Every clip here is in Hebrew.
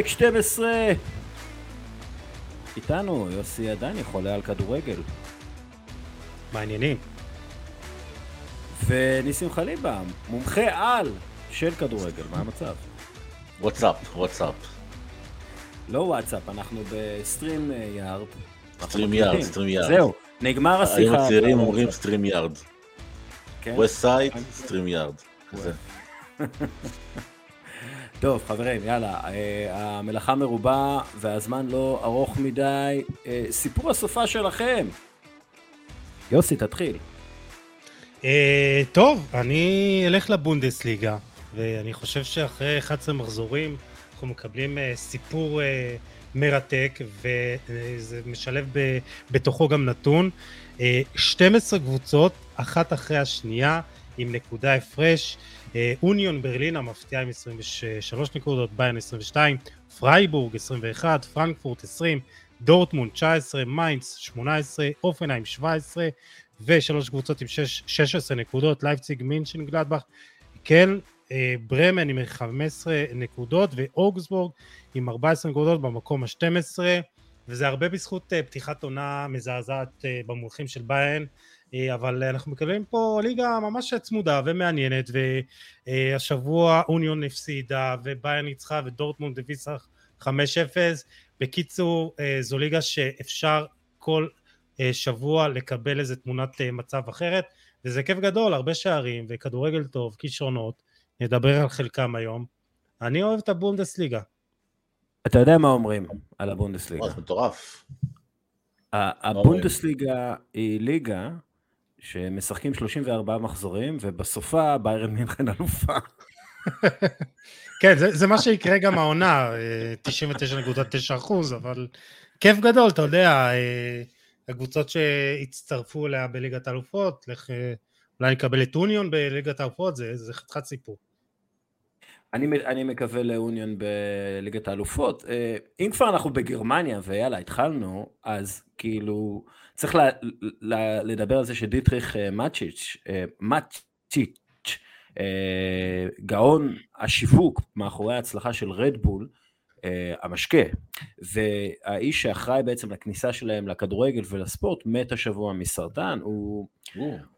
פרק 12. איתנו יוסי עדני, חולה על כדורגל. מעניינים. וניסים חליבה, מומחה על של כדורגל, מה המצב? What's up, what's up. לא what's up, אנחנו ב StreamYard. StreamYard, StreamYard. זהו, נגמר השיחה. היום הצעירים אומרים StreamYard. כן? West side, StreamYard. טוב חברים יאללה אה, המלאכה מרובה והזמן לא ארוך מדי. אה, סיפור הסופה שלכם. יוסי תתחיל. אה, טוב אני אלך לבונדסליגה ואני חושב שאחרי 11 מחזורים אנחנו מקבלים סיפור מרתק וזה משלב בתוכו גם נתון. אה, 12 קבוצות אחת אחרי השנייה עם נקודה הפרש אוניון ברלין המפתיעה עם 23 נקודות, באיירן 22, פרייבורג 21, פרנקפורט 20, דורטמונד 19, מיינץ 18, הופנהיים 17 ושלוש קבוצות עם 6, 16 נקודות, לייפציג, מנשן, גלדבך, כן, אה, ברמן עם 15 נקודות ואוגסבורג עם 14 נקודות במקום ה-12 וזה הרבה בזכות אה, פתיחת עונה מזעזעת במונחים של באיירן. אה, אבל אנחנו מקבלים פה ליגה ממש צמודה ומעניינת והשבוע אוניון הפסידה וביין ניצחה ודורטמונד הביסה 5-0 בקיצור אה, זו ליגה שאפשר כל אה, שבוע לקבל איזה תמונת מצב אחרת וזה כיף גדול הרבה שערים וכדורגל טוב כישרונות נדבר על חלקם היום אני אוהב את הבונדסליגה אתה יודע מה אומרים על הבונדסליגה? זה מטורף. הבונדסליגה היא ליגה שמשחקים 34 מחזורים, ובסופה ביירן מינכן אלופה. כן, זה, זה מה שיקרה גם העונה, 99.9 אחוז, אבל כיף גדול, אתה יודע, אה, הקבוצות שהצטרפו אליה בליגת האלופות, לך, אולי נקבל את אוניון בליגת האלופות, זה, זה חתיכת סיפור. אני, אני מקווה לאוניון בליגת האלופות. אה, אם כבר אנחנו בגרמניה, ויאללה, התחלנו, אז כאילו, צריך לה, לה, לדבר על זה שדיטריך אה, מאצ'יץ', אה, מאצ'יץ', גאון השיווק מאחורי ההצלחה של רדבול, המשקה, והאיש שאחראי בעצם לכניסה שלהם לכדורגל ולספורט, מת השבוע מסרטן, הוא,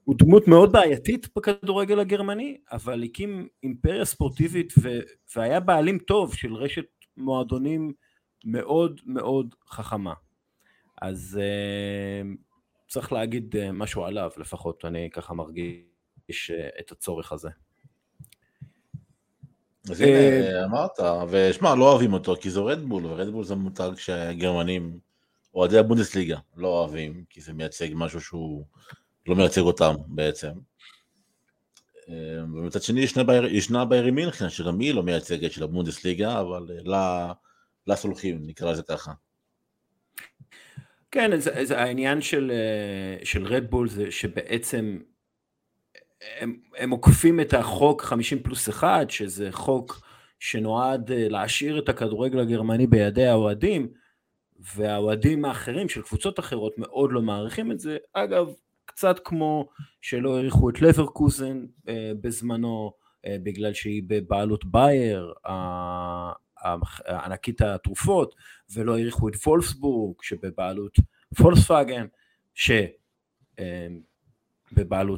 הוא דמות מאוד בעייתית בכדורגל הגרמני, אבל הקים אימפריה ספורטיבית ו, והיה בעלים טוב של רשת מועדונים מאוד מאוד חכמה. אז uh, צריך להגיד uh, משהו עליו, לפחות אני ככה מרגיש uh, את הצורך הזה. אז הנה, אמרת, ושמע, לא אוהבים אותו, כי זה רדבול, ורדבול זה מותג שהגרמנים, אוהדי הבונדסליגה, לא אוהבים, כי זה מייצג משהו שהוא לא מייצג אותם בעצם. ומצד שני ישנה, בייר, ישנה ביירי מינכן, שגם היא לא מייצגת של הבונדסליגה, אבל לה, לה סולחים, נקרא לזה ככה. כן, זה, זה העניין של, של רדבול זה שבעצם הם, הם עוקפים את החוק 50 פלוס 1, שזה חוק שנועד להשאיר את הכדורגל הגרמני בידי האוהדים, והאוהדים האחרים של קבוצות אחרות מאוד לא מעריכים את זה. אגב, קצת כמו שלא העריכו את לברקוזן אה, בזמנו, אה, בגלל שהיא בבעלות בייר, ענקית התרופות, ולא העריכו את פולפסבורג שבבעלות פולקסווגן, שבבעלות אה,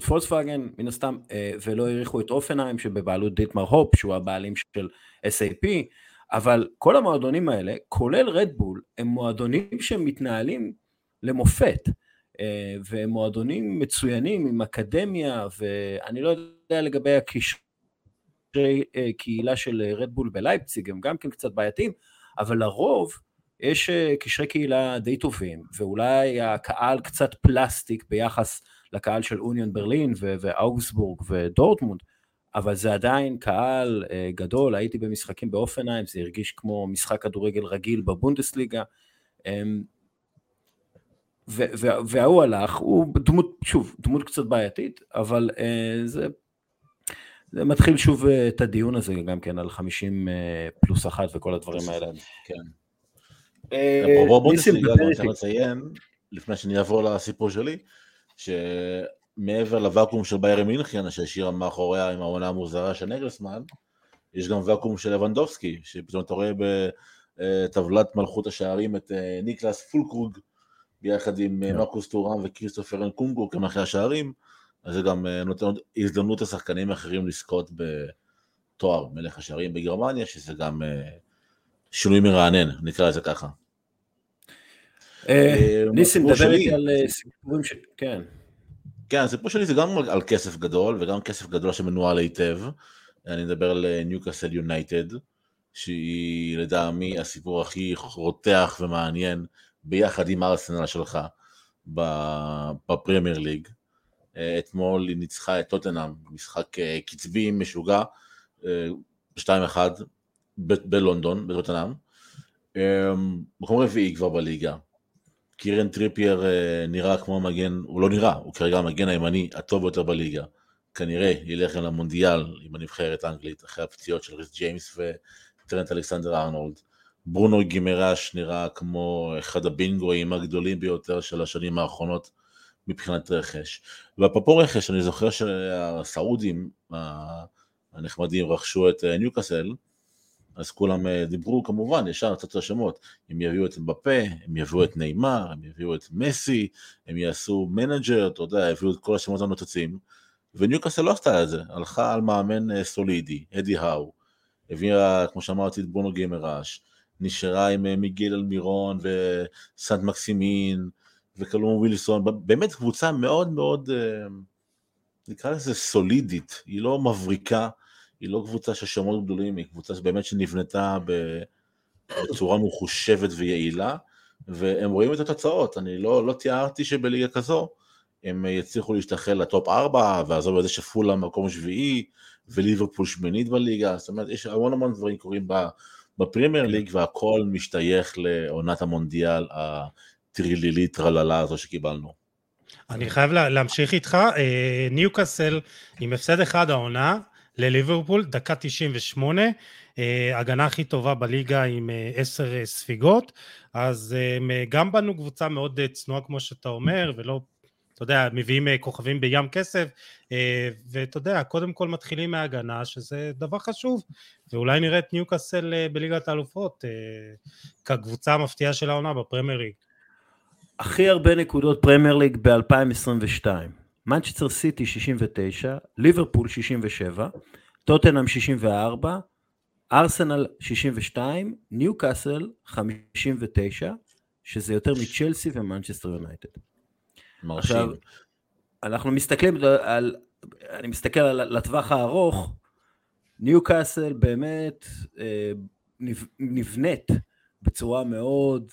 פולקסווגן מן הסתם, אה, ולא העריכו את אופנהיים שבבעלות דיטמר הופ שהוא הבעלים של SAP, אבל כל המועדונים האלה, כולל רדבול, הם מועדונים שמתנהלים למופת, אה, והם מועדונים מצוינים עם אקדמיה, ואני לא יודע לגבי הקשרי קהילה של רדבול בלייפציג, הם גם כן קצת בעייתיים, אבל לרוב יש אה, קשרי קהילה די טובים, ואולי הקהל קצת פלסטיק ביחס לקהל של אוניון ברלין ואוגסבורג ודורטמונד, אבל זה עדיין קהל אה, גדול, הייתי במשחקים באופנהיים, זה הרגיש כמו משחק כדורגל רגיל בבונדסליגה, אמ, וההוא הלך, הוא דמות, שוב, דמות קצת בעייתית, אבל אה, זה, זה מתחיל שוב את הדיון הזה גם כן על 50 פלוס אחת וכל הדברים האלה. כן. אפרופו בונדסליגה, אני רוצה לציין, לפני שאני אעבור לסיפור שלי, שמעבר לוואקום של ביירי מינכן, שהשאירה מאחוריה עם העונה המוזרה של נגלסמן, יש גם ואקום של לבנדובסקי, שפתאום אתה רואה אה, טבלת מלכות השערים את אה, ניקלס פולקרוג, ביחד עם yeah. כן. מרקוס טורם וכריסטופר אנקונגו כמלכי השערים, אז זה גם נותן הזדמנות לשחקנים אחרים לזכות בתואר מלך השערים בגרמניה, שזה גם שינוי מרענן, נקרא לזה ככה. ניסים, דבר איתי על סיפורים ש... כן. כן, הסיפור שלי זה גם על כסף גדול, וגם כסף גדול שמנוהל היטב. אני מדבר על ניוקאסל יונייטד, שהיא לדעמי הסיפור הכי רותח ומעניין, ביחד עם ארסנל שלך, בפרמייר ליג. אתמול היא ניצחה את טוטנאם, משחק אה, קצבי משוגע, 2-1 אה, בלונדון, בטוטנאם. אה, מקום רביעי כבר בליגה, קירן טריפייר אה, נראה כמו המגן, הוא לא נראה, הוא כרגע המגן הימני הטוב ביותר בליגה. כנראה ילך גם למונדיאל עם הנבחרת האנגלית אחרי הפציעות של ריס ג'יימס וטרנט אלכסנדר ארנולד. ברונו גימרש נראה כמו אחד הבינגואים הגדולים ביותר של השנים האחרונות מבחינת רכש. ואפרופו רכש, אני זוכר שהסעודים הנחמדים רכשו את אה, ניוקאסל, אז כולם אה, דיברו כמובן, ישר לצאת את השמות, הם יביאו את אמבפה, הם יביאו את ניימאר, הם יביאו את מסי, הם יעשו מנג'ר, אתה יודע, יביאו את כל השמות הנוצצים, וניוקאסל לא עשתה את זה, הלכה על מאמן אה, סולידי, אדי האו, הביאה, כמו שאמרתי, את בונו גיימראש, נשארה עם אה, מיגיל אלמירון וסנט מקסימין וקלום ווילסון, באמת קבוצה מאוד מאוד, נקרא לזה סולידית, היא לא מבריקה, היא לא קבוצה של שמות גדולים, היא קבוצה שבאמת שנבנתה בצורה מחושבת ויעילה, והם רואים את התוצאות, אני לא, לא תיארתי שבליגה כזו הם יצליחו להשתחרר לטופ 4, ועזוב את זה שפולה מקום שביעי, וליברפול שמינית בליגה, זאת אומרת, יש המון המון דברים קורים בפרימייר ליג, והכל משתייך לעונת המונדיאל הטרילילית טרללה הזו שקיבלנו. אני חייב להמשיך איתך, אה, ניוקאסל עם הפסד אחד העונה, לליברפול, דקה 98, אה, הגנה הכי טובה בליגה עם 10 אה, אה, ספיגות, אז גם בנו קבוצה מאוד צנועה כמו שאתה אומר, ולא, אתה יודע, מביאים כוכבים בים כסף, ואתה יודע, קודם כל מתחילים מהגנה, שזה דבר חשוב, ואולי נראה את ניוקאסל בליגת האלופות, כקבוצה המפתיעה של העונה בפרמייר ליג. הכי הרבה נקודות פרמייר ליג ב-2022. מנצ'סטר סיטי 69, ליברפול 67, טוטנאם 64, ארסנל 62, ניו קאסל 59, שזה יותר מצ'לסי ומנצ'סטר יונייטד. עכשיו, אנחנו מסתכלים על, אני מסתכל על הטווח הארוך, ניו קאסל באמת אה, נבנית בצורה מאוד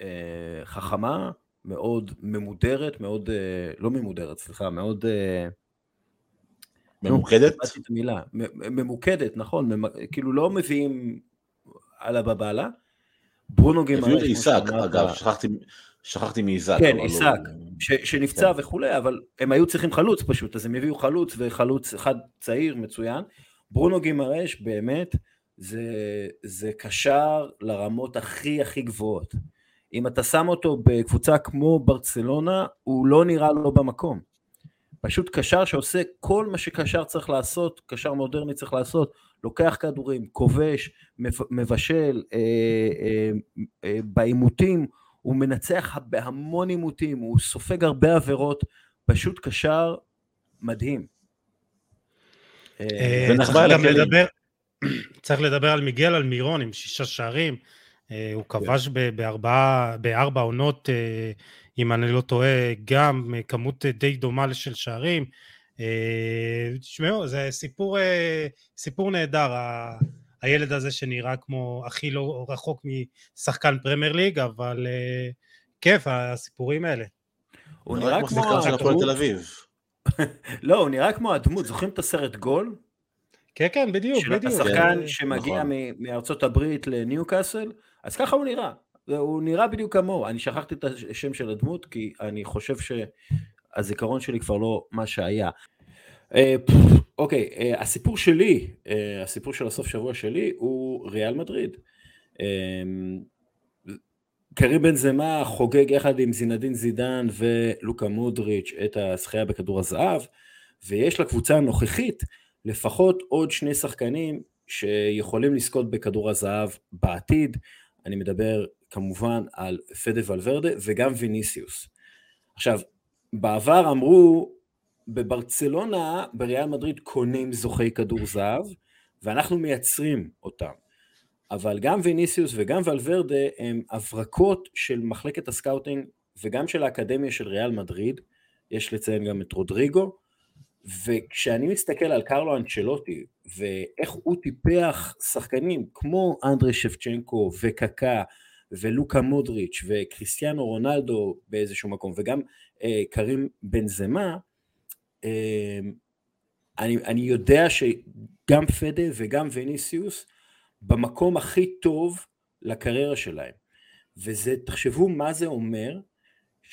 אה, חכמה, מאוד ממודרת, מאוד, אה, לא ממודרת, סליחה, מאוד... אה, ממוקדת? לא, מילה, ממוקדת, נכון, כאילו לא מביאים על הבבלה. ברונו גימרש. הביאו את עיסק, אגב, שכחתי, שכחתי מעיסק. כן, עיסק, שנפצע כן. וכולי, אבל הם היו צריכים חלוץ פשוט, אז הם הביאו חלוץ וחלוץ אחד צעיר מצוין. ברונו גימרש באמת זה, זה קשר לרמות הכי הכי גבוהות. אם אתה שם אותו בקבוצה כמו ברצלונה, הוא לא נראה לו במקום. פשוט קשר שעושה כל מה שקשר צריך לעשות, קשר מודרני צריך לעשות, לוקח כדורים, כובש, מבשל, אה, אה, אה, בעימותים, הוא מנצח בהמון עימותים, הוא סופג הרבה עבירות, פשוט קשר מדהים. אה, אה, צריך לדבר על מיגל אלמירון עם שישה שערים, הוא כן. כבש בארבע עונות, אה, אם אני לא טועה, גם כמות די דומה של שערים. אה, תשמעו, זה סיפור, סיפור נהדר, הילד הזה שנראה כמו הכי לא רחוק משחקן פרמייר ליג, אבל כיף הסיפורים האלה. הוא נראה כמו הדמות, לא, הוא נראה כמו הדמות, זוכרים את הסרט גול? כן, כן, בדיוק, בדיוק. השחקן שמגיע נכון. מארצות הברית לניו קאסל, אז ככה הוא נראה, הוא נראה בדיוק כמוהו, אני שכחתי את השם של הדמות כי אני חושב שהזיכרון שלי כבר לא מה שהיה. אה, אוקיי, אה, הסיפור שלי, אה, הסיפור של הסוף שבוע שלי הוא ריאל מדריד. קרי בן זמה חוגג יחד עם זינדין זידן ולוקה מודריץ' את הזכייה בכדור הזהב, ויש לקבוצה הנוכחית לפחות עוד שני שחקנים שיכולים לזכות בכדור הזהב בעתיד. אני מדבר כמובן על פדה ולוורדה וגם ויניסיוס. עכשיו, בעבר אמרו, בברצלונה, בריאל מדריד קונים זוכי כדור זהב, ואנחנו מייצרים אותם. אבל גם ויניסיוס וגם ולוורדה הם הברקות של מחלקת הסקאוטינג וגם של האקדמיה של ריאל מדריד, יש לציין גם את רודריגו, וכשאני מסתכל על קרלו אנצ'לוטי ואיך הוא טיפח שחקנים כמו אנדרי שבצ'נקו וקקה ולוקה מודריץ' וקריסטיאנו רונלדו באיזשהו מקום וגם אה, קרים בנזמה, אה, אני, אני יודע שגם פדה וגם וניסיוס במקום הכי טוב לקריירה שלהם. וזה, תחשבו מה זה אומר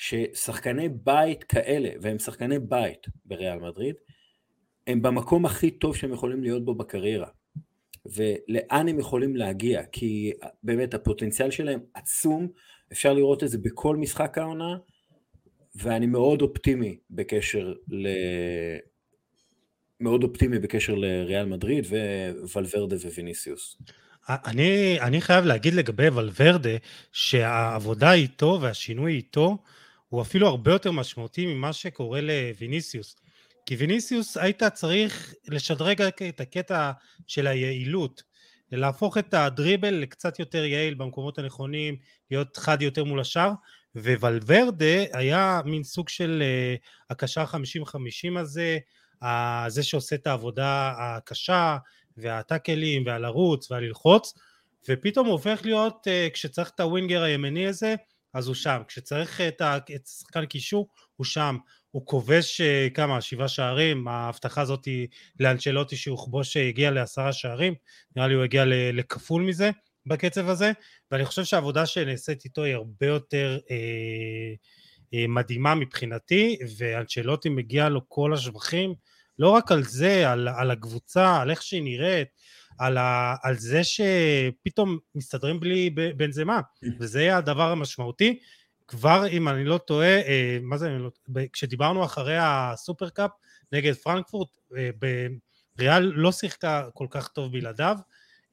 ששחקני בית כאלה, והם שחקני בית בריאל מדריד, הם במקום הכי טוב שהם יכולים להיות בו בקריירה. ולאן הם יכולים להגיע, כי באמת הפוטנציאל שלהם עצום, אפשר לראות את זה בכל משחק העונה, ואני מאוד אופטימי בקשר ל... מאוד אופטימי בקשר לריאל מדריד וולברדה וויניסיוס. אני, אני חייב להגיד לגבי ולוורדה, שהעבודה איתו והשינוי איתו הוא אפילו הרבה יותר משמעותי ממה שקורה לוויניסיוס. כי ויניסיוס היית צריך לשדרג את הקטע של היעילות, להפוך את הדריבל לקצת יותר יעיל במקומות הנכונים, להיות חד יותר מול השאר, וולברדה היה מין סוג של uh, הקשר 50-50 הזה, זה שעושה את העבודה הקשה, והטאקלים, והלרוץ, והללחוץ, ופתאום הוא הופך להיות, uh, כשצריך את הווינגר הימני הזה, אז הוא שם, כשצריך את, שחקן קישור, הוא שם, הוא כובש אה, כמה, שבעה שערים, ההבטחה הזאת היא יכבוש שהגיע אה, לעשרה שערים, נראה לי הוא הגיע לכפול מזה בקצב הזה, ואני חושב שהעבודה שנעשית איתו היא הרבה יותר אה, אה, מדהימה מבחינתי, ואנצ'לוטי מגיע לו כל השבחים, לא רק על זה, על, על הקבוצה, על איך שהיא נראית, על, ה, על זה שפתאום מסתדרים בלי בנזמה, וזה יהיה הדבר המשמעותי. כבר אם אני לא טועה, אה, מה זה, לא, כשדיברנו אחרי הסופרקאפ נגד פרנקפורט, אה, ריאל לא שיחקה כל כך טוב בלעדיו,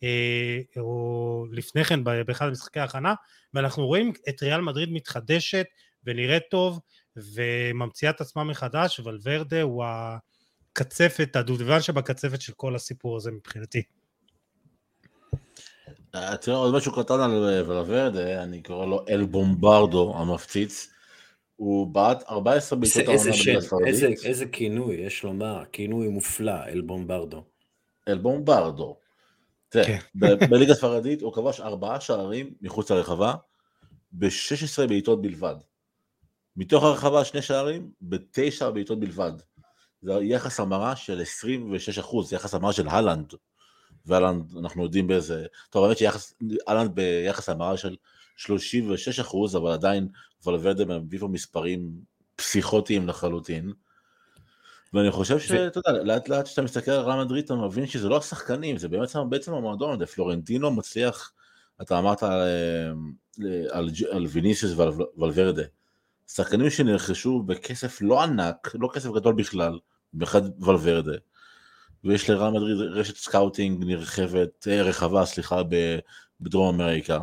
אה, או לפני כן באחד המשחקי ההכנה, ואנחנו רואים את ריאל מדריד מתחדשת ונראית טוב וממציאה את עצמה מחדש, ולוורדה הוא הקצפת, הדובדבן שבקצפת של כל הסיפור הזה מבחינתי. תראה עוד משהו קטן על ולוורדה, אני קורא לו אל בומברדו המפציץ. הוא בעט 14 בעיטות העונה בליגה הספרדית. איזה כינוי, יש לומר, כינוי מופלא, אל בומברדו. אל בומברדו. תראה, כן. בליגה הספרדית הוא כבש ארבעה שערים מחוץ לרחבה, ב-16 בעיטות בלבד. מתוך הרחבה שני שערים, בתשע בעיטות בלבד. זה יחס המרה של 26 אחוז, יחס המרה של הלנד. ואלנד, אנחנו יודעים באיזה, טוב, האמת שאלנד ביחס המרה של 36 אחוז, אבל עדיין ולוורדה מביא פה מספרים פסיכוטיים לחלוטין. ואני חושב שאתה יודע, לאט לאט כשאתה מסתכל על רם מדריד אתה מבין שזה לא השחקנים, זה באמת בעצם המועדון, פלורנטינו מצליח, אתה אמרת על, על, על ויניסיוס ועל ולוורדה, שחקנים שנרכשו בכסף לא ענק, לא כסף גדול בכלל, במיוחד ולוורדה, ויש לרעל מדריד רשת סקאוטינג נרחבת, אה, רחבה, סליחה, בדרום אמריקה.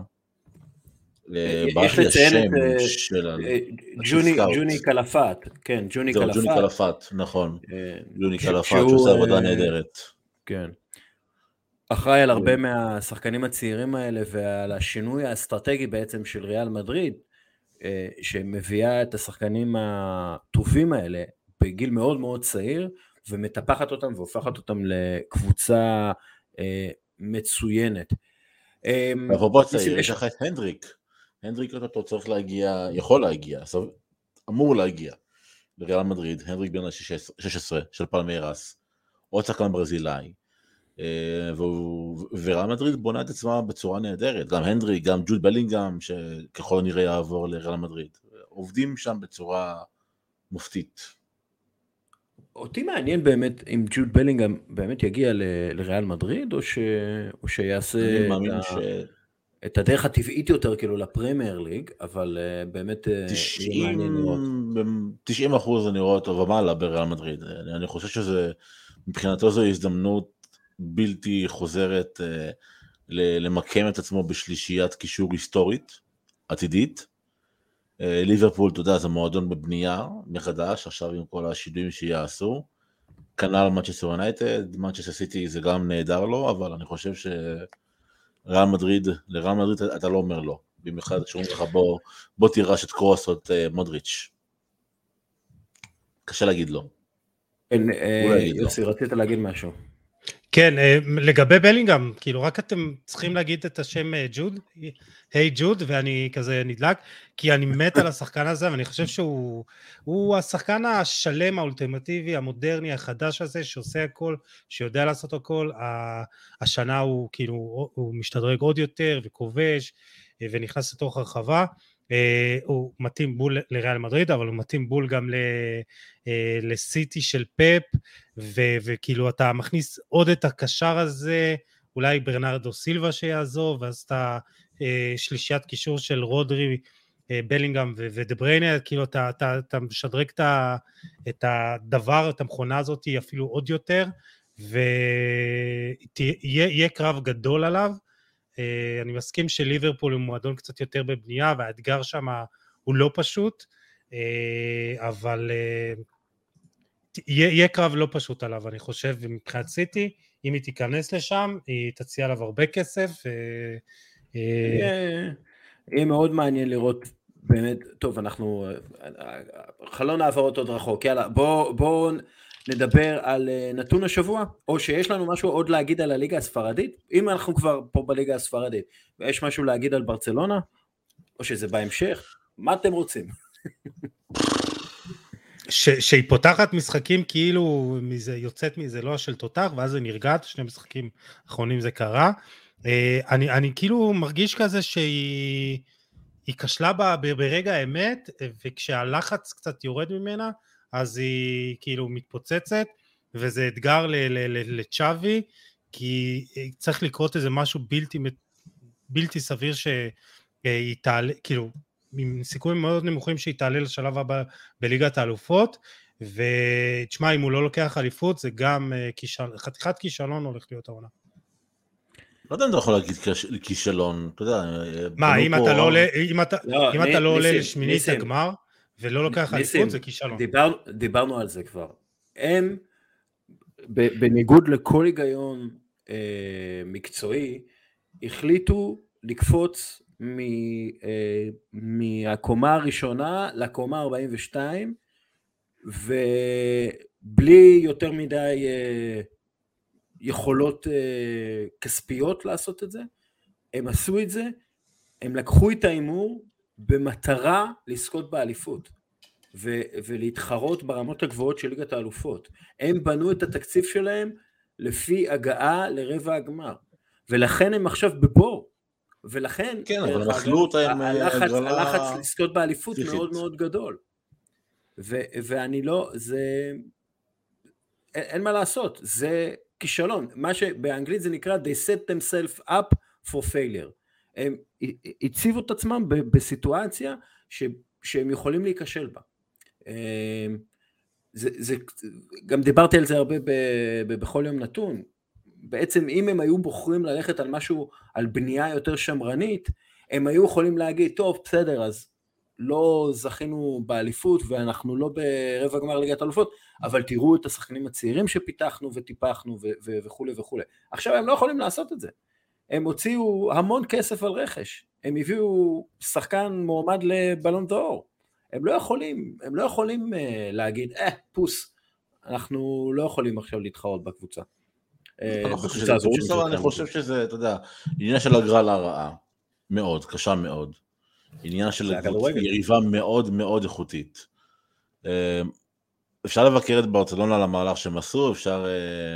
אה, יש לציין את אה, ג'וני קלפת, כן, ג'וני קלפת. ג'וני קלפת, נכון. ג'וני קלפת שעושה עבודה נהדרת. כן. אחראי על הרבה מהשחקנים הצעירים האלה ועל השינוי האסטרטגי בעצם של ריאל מדריד, שמביאה את השחקנים הטובים האלה בגיל מאוד מאוד צעיר, ומטפחת אותם והופכת אותם לקבוצה אה, מצוינת. אפרופו אמ, צעיר, יש לך את הנדריק. הנדריק אותו צריך להגיע, יכול להגיע, אמור להגיע לריאל מדריד, הנדריק בן ה-16 של פלמרס, עוד שחקן ברזילאי. אה, וריאל מדריד בונה את עצמה בצורה נהדרת, גם הנדריק, גם ג'וד בלינגהם, שככל הנראה יעבור לריאל מדריד. עובדים שם בצורה מופתית. אותי מעניין באמת אם ג'וד בלינגהם באמת יגיע ל, לריאל מדריד, או, ש, או שיעשה את, ה, ש... את הדרך הטבעית יותר כאילו לפרמייר ליג, אבל uh, באמת 90, יהיה מעניין לראות. 90 אחוז אני רואה אותו ומעלה בריאל מדריד. אני, אני חושב שזה, מבחינתו זו הזדמנות בלתי חוזרת uh, למקם את עצמו בשלישיית קישור היסטורית, עתידית. אה, ליברפול, אתה יודע, זה מועדון בבנייה מחדש, עכשיו עם כל השינויים שיעשו. כנ"ל מנצ'סטר יונייטד, מנצ'סטר סיטי זה גם נהדר לו, אבל אני חושב שריאל מדריד, לריאל מדריד אתה לא אומר לא. במיוחד כשאומרים לך בוא, בוא תירש את קרוס או את אה, מודריץ'. קשה להגיד לא. אה, יוסי, רצית להגיד משהו. כן, אה, לגבי בלינגהם, כאילו רק אתם צריכים להגיד את השם ג'וד, היי ג'וד, ואני כזה נדלק, כי אני מת על השחקן הזה, ואני חושב שהוא השחקן השלם, האולטימטיבי, המודרני, החדש הזה, שעושה הכל, שיודע לעשות הכל, השנה הוא כאילו, הוא משתדרג עוד יותר וכובש, ונכנס לתוך הרחבה. Uh, הוא מתאים בול לריאל מדריד, אבל הוא מתאים בול גם uh, לסיטי של פפ, ו- וכאילו אתה מכניס עוד את הקשר הזה, אולי ברנרדו סילבה שיעזוב, ואז אתה uh, שלישיית קישור של רודרי, בלינגהם ו- ודבריינה, כאילו אתה, אתה, אתה משדרג את, את הדבר, את המכונה הזאת אפילו עוד יותר, ויהיה קרב גדול עליו. אה, אני מסכים שליברפול הוא מועדון קצת יותר בבנייה והאתגר שם הוא לא פשוט, אה, אבל אה, יהיה קרב לא פשוט עליו, אני חושב, מבחינת סיטי, אם היא תיכנס לשם, היא תציע עליו הרבה כסף. יהיה מאוד מעניין לראות באמת, טוב, אנחנו, חלון העברות עוד רחוק, יאללה, בואו בוא נדבר על אה, נתון השבוע, או שיש לנו משהו עוד להגיד על הליגה הספרדית? אם אנחנו כבר פה בליגה הספרדית, ויש משהו להגיד על ברצלונה? או שזה בהמשך? מה אתם רוצים? ש, שהיא פותחת משחקים כאילו מזה, יוצאת מזה לא של תותח, ואז זה נרגעת, שני משחקים אחרונים זה קרה. אה, אני, אני כאילו מרגיש כזה שהיא כשלה ברגע האמת, וכשהלחץ קצת יורד ממנה, אז היא כאילו מתפוצצת, וזה אתגר לצ'אבי, כי צריך לקרות איזה משהו בלתי, בלתי סביר שהיא תעלה, כאילו, עם סיכויים מאוד נמוכים שהיא תעלה לשלב הבא בליגת האלופות, ותשמע, אם הוא לא לוקח אליפות, זה גם אה, כישל... חתיכת כישלון הולך להיות העונה. לא יודע אם אתה יכול להגיד כישלון, אתה יודע... מה, אם אתה לא עולה, אם אתה לא, לא עולה לשמינית הגמר, ולא לוקח אליפות זה כישלון. דיבר, דיברנו על זה כבר. הם, בניגוד לכל היגיון אה, מקצועי, החליטו לקפוץ מ, אה, מהקומה הראשונה לקומה 42, ובלי יותר מדי אה, יכולות אה, כספיות לעשות את זה, הם עשו את זה, הם לקחו את ההימור, במטרה לזכות באליפות ו- ולהתחרות ברמות הגבוהות של ליגת האלופות. הם בנו את התקציב שלהם לפי הגעה לרבע הגמר, ולכן הם עכשיו בבור. ולכן כן, אבל הם אכלו אותה עם הלחץ, הגרלה... הלחץ לזכות באליפות ציפית. מאוד מאוד גדול. ו- ואני לא, זה... אין, אין מה לעשות, זה כישלון. מה שבאנגלית זה נקרא they set themselves up for failure. הם הציבו את עצמם בסיטואציה ש, שהם יכולים להיכשל בה. אמ, זה, זה, גם דיברתי על זה הרבה ב, ב, בכל יום נתון. בעצם אם הם היו בוחרים ללכת על משהו, על בנייה יותר שמרנית, הם היו יכולים להגיד, טוב, בסדר, אז לא זכינו באליפות ואנחנו לא ברבע גמר ליגת אלופות, אבל תראו את השחקנים הצעירים שפיתחנו וטיפחנו וכולי וכולי. עכשיו הם לא יכולים לעשות את זה. הם הוציאו המון כסף על רכש, הם הביאו שחקן מועמד לבלון דאור, הם לא יכולים, הם לא יכולים uh, להגיד, אה, פוס, אנחנו לא יכולים עכשיו להתחרות בקבוצה. אה, אני חושב שזה, אתה יודע, עניין של הגרלה רעה, מאוד, קשה מאוד. עניין של יריבה מאוד מאוד איכותית. אה, אפשר לבקר את ברצלונה על המהלך שהם עשו, אפשר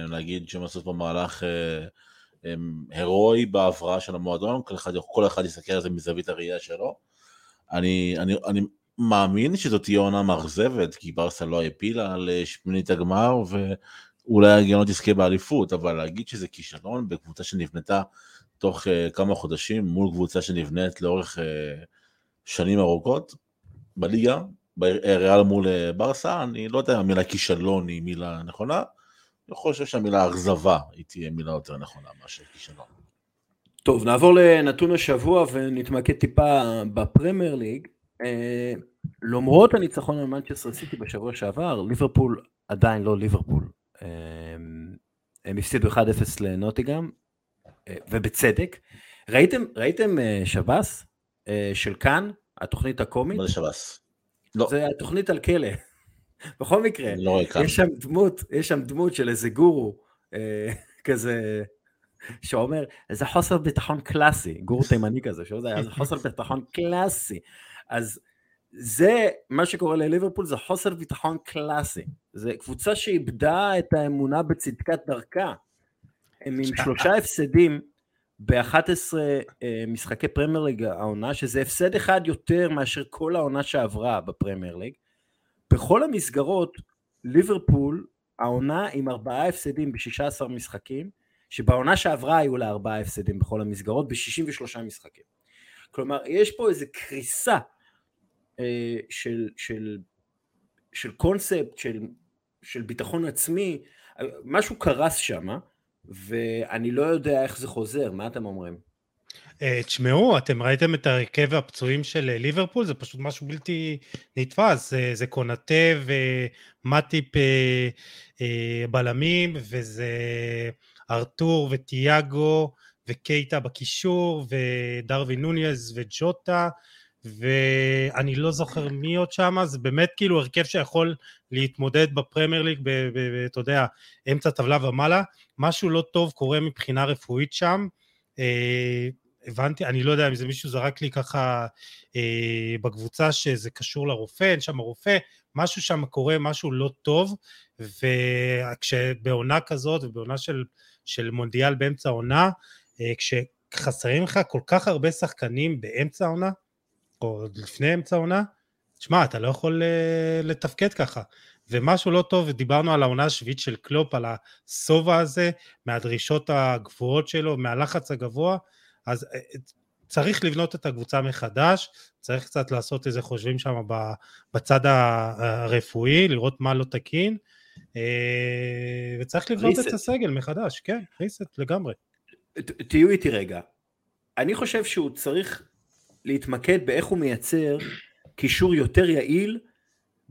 להגיד שהם עשו פה מהלך הירואי בהבראה של המועדון, כל אחד, כל אחד יסתכל על זה מזווית הראייה שלו. אני, אני, אני מאמין שזאת תהיה עונה מאכזבת, כי ברסה לא העפילה לשמינית הגמר, ואולי הגיונות יזכה באליפות, אבל להגיד שזה כישלון בקבוצה שנבנתה תוך uh, כמה חודשים מול קבוצה שנבנית לאורך uh, שנים ארוכות בליגה, בריאל מול ברסה, אני לא יודע אם המילה כישלון היא מילה נכונה, אני חושב שהמילה אכזבה היא תהיה מילה יותר נכונה מאשר כישלון. טוב, נעבור לנתון השבוע ונתמקד טיפה בפרמייר ליג. למרות הניצחון על מנצ'סטר סיטי בשבוע שעבר, ליברפול עדיין לא ליברפול. הם הפסידו 1-0 לנוטיגם, ובצדק. ראיתם, ראיתם שב"ס של כאן, התוכנית הקומית? מה זה שב"ס? לא. זה התוכנית על כלא. בכל מקרה, לא יש שם דמות, יש שם דמות של איזה גורו, אה, כזה, שאומר, איזה חוסר ביטחון קלאסי, גורו תימני כזה, שאומר, איזה חוסר ביטחון קלאסי. אז זה, מה שקורה לליברפול זה חוסר ביטחון קלאסי. זה קבוצה שאיבדה את האמונה בצדקת דרכה. הם עם שלושה הפסדים ב-11 אה, משחקי פרמייר ליג העונה, שזה הפסד אחד יותר מאשר כל העונה שעברה בפרמייר ליג. בכל המסגרות, ליברפול, העונה עם ארבעה הפסדים ב-16 משחקים, שבעונה שעברה היו לה ארבעה הפסדים בכל המסגרות ב-63 משחקים. כלומר, יש פה איזו קריסה אה, של, של, של קונספט, של, של ביטחון עצמי, משהו קרס שם, ואני לא יודע איך זה חוזר, מה אתם אומרים? אה, תשמעו, אתם ראיתם את הרכב הפצועים של אה, ליברפול, זה פשוט משהו בלתי נתפס, זה, זה קונטה ומטיפ אה, בלמים, וזה ארתור וטיאגו וקייטה בקישור, ודרווין נוניז וג'וטה, ואני לא זוכר מי עוד שם, זה באמת כאילו הרכב שיכול להתמודד בפרמייר ליג, אתה יודע, אמצע טבלה ומעלה, משהו לא טוב קורה מבחינה רפואית שם. הבנתי, אני לא יודע אם זה מישהו זרק לי ככה אה, בקבוצה שזה קשור לרופא, אין שם רופא, משהו שם קורה, משהו לא טוב, וכשבעונה כזאת ובעונה של, של מונדיאל באמצע העונה, אה, כשחסרים לך כל כך הרבה שחקנים באמצע העונה, או לפני אמצע העונה, תשמע, אתה לא יכול אה, לתפקד ככה. ומשהו לא טוב, דיברנו על העונה השביעית של קלופ, על השובע הזה, מהדרישות הגבוהות שלו, מהלחץ הגבוה, אז אה, צריך לבנות את הקבוצה מחדש, צריך קצת לעשות איזה חושבים שם בצד הרפואי, לראות מה לא תקין, אה, וצריך לבנות ריסט. את הסגל מחדש, כן, ריסט לגמרי. תהיו איתי רגע, אני חושב שהוא צריך להתמקד באיך הוא מייצר קישור יותר יעיל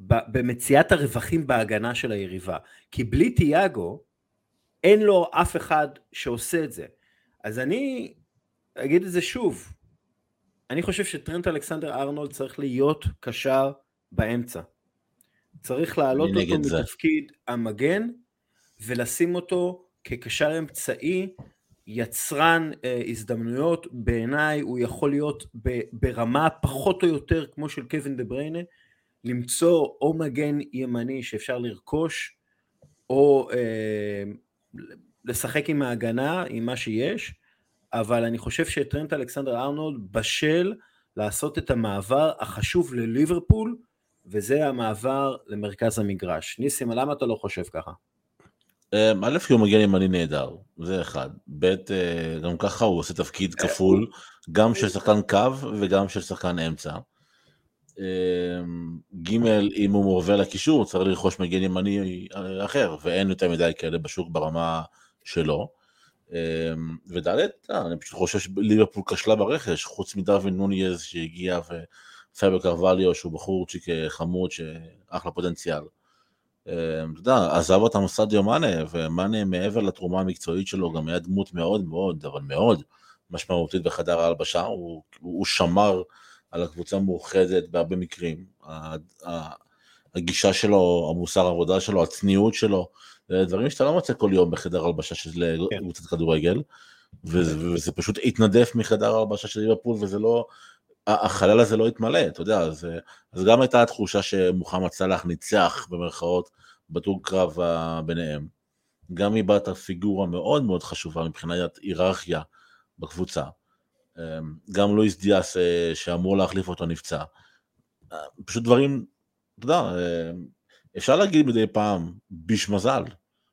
במציאת הרווחים בהגנה של היריבה, כי בלי תיאגו אין לו אף אחד שעושה את זה. אז אני אגיד את זה שוב, אני חושב שטרנט אלכסנדר ארנולד צריך להיות קשר באמצע. צריך להעלות אותו זה. מתפקיד המגן ולשים אותו כקשר אמצעי, יצרן אה, הזדמנויות, בעיניי הוא יכול להיות ב, ברמה פחות או יותר כמו של קווין דה בריינה, למצוא או מגן ימני שאפשר לרכוש, או אה, לשחק עם ההגנה, עם מה שיש, אבל אני חושב שטרנט אלכסנדר ארנולד בשל לעשות את המעבר החשוב לליברפול, וזה המעבר למרכז המגרש. ניסים, למה אתה לא חושב ככה? אמ, א', כי הוא מגיע ימני נהדר, זה אחד. ב', אה, גם ככה הוא עושה תפקיד אה, כפול, גם של שחקן קו וגם של שחקן אמצע. אמ, ג', אם הוא מועבר לקישור, צריך לרכוש מגן ימני אחר, ואין יותר מדי כאלה בשוק ברמה שלו. אה, אני פשוט חושב שליברפול כשלה ברכש, חוץ מדרווין נונייז שהגיע ופאביו קרבליו שהוא בחורצ'יק אה, חמוד שאחלה פוטנציאל. אתה יודע, עזב אותם סאדיו מאנה, ומאנה מעבר לתרומה המקצועית שלו גם היה דמות מאוד מאוד, אבל מאוד משמעותית בחדר ההלבשה, הוא, הוא שמר על הקבוצה המאוחדת בהרבה מקרים. הגישה שלו, המוסר העבודה שלו, הצניעות שלו, דברים שאתה לא מוצא כל יום בחדר הלבשה של כן. קבוצת כדורגל, וזה פשוט התנדף מחדר הלבשה של ליברפול, וזה לא, החלל הזה לא התמלא, אתה יודע, אז, אז גם הייתה התחושה שמוחמד סאלח ניצח במרכאות בדור קרב ביניהם. גם איבדת פיגורה מאוד מאוד חשובה מבחינת היררכיה בקבוצה. אמ, גם לואיס דיאס אה, שאמור להחליף אותו נפצע. אה, פשוט דברים, אתה יודע, אה, אפשר להגיד מדי פעם, ביש מזל,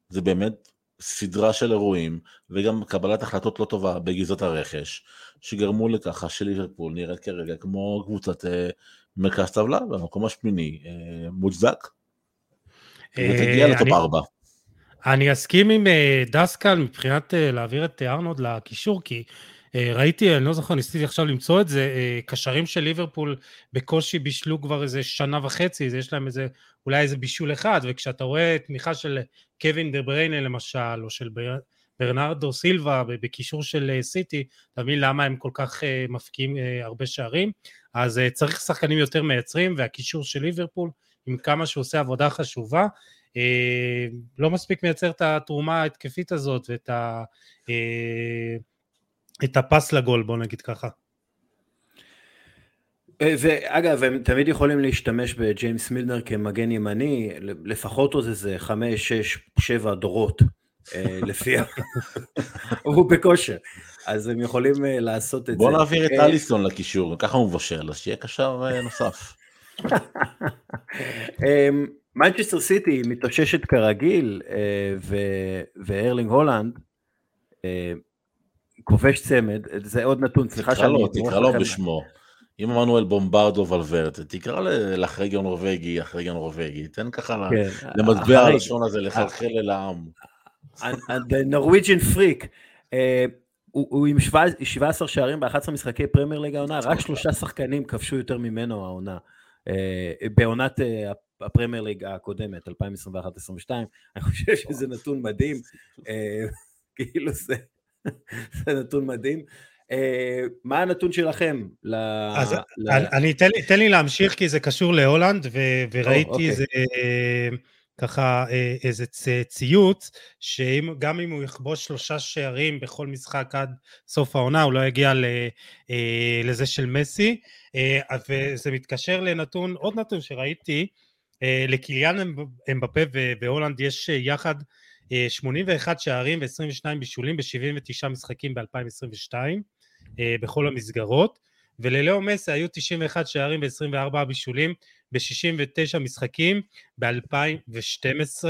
זה באמת סדרה של אירועים, וגם קבלת החלטות לא טובה בגזרת הרכש, שגרמו לככה שליברפול נראית כרגע כמו קבוצת מרכז טבלה, במקום השמיני, מוצדק. ותגיע ל top ארבע. אני אסכים עם דסקל מבחינת להעביר את ארנוד לקישור, כי ראיתי, אני לא זוכר, ניסיתי עכשיו למצוא את זה, אה, קשרים של ליברפול בקושי בישלו כבר איזה שנה וחצי, יש להם איזה, אולי איזה בישול אחד, וכשאתה רואה תמיכה של קווין דה בריינה למשל, או של ברנרדו סילבה בקישור של סיטי, אתה מבין למה הם כל כך מבקיעים הרבה שערים, אז צריך שחקנים יותר מייצרים, והקישור של ליברפול, עם כמה שהוא עושה עבודה חשובה, לא מספיק מייצר את התרומה ההתקפית הזאת ואת ה... את הפס לגול, בוא נגיד ככה. אה, ואגב, הם תמיד יכולים להשתמש בג'יימס מילנר כמגן ימני, לפחות עוד איזה חמש, שש, שבע דורות, אה, לפי... הוא בכושר, אז הם יכולים אה, לעשות את בוא זה. בוא נעביר את אליסון לקישור, ככה הוא מבשל, אז שיהיה קשר נוסף. מנצ'סטר סיטי מתאוששת כרגיל, וארלינג הולנד כובש צמד, זה עוד נתון, סליחה שאני... תקרא לו, תקרא לו בשמו. אם אמרנו אל בומברדו ולוורט, תקרא לאחרי נורבגי, אחרי נורבגי, תן ככה כן, למטבע הלשון הזה לחלחל אל העם. The Norwegian freak. אה, הוא עם 17 שערים ב-11 משחקי פרמייר ליג העונה, רק שלושה שחקנים כבשו יותר ממנו העונה. אה, בעונת אה, הפרמייר ליג הקודמת, 2021-2022, אני חושב שזה נתון מדהים, כאילו זה... זה נתון מדהים. Uh, מה הנתון שלכם? ל... אז ל... אני, תן לי, תן לי להמשיך כי זה קשור להולנד ו, וראיתי okay. איזה ככה uh, איזה ציוץ שגם אם הוא יכבוש שלושה שערים בכל משחק עד סוף העונה הוא לא יגיע ל, uh, לזה של מסי uh, וזה מתקשר לנתון עוד נתון שראיתי uh, לקיליאן אמבפה והולנד יש יחד 81 אה, שערים ו-22 בישולים ב-79 משחקים ב-2022 אה, בכל המסגרות. וללאו מסי היו 91 שערים ו-24 בישולים ב-69 משחקים ב-2012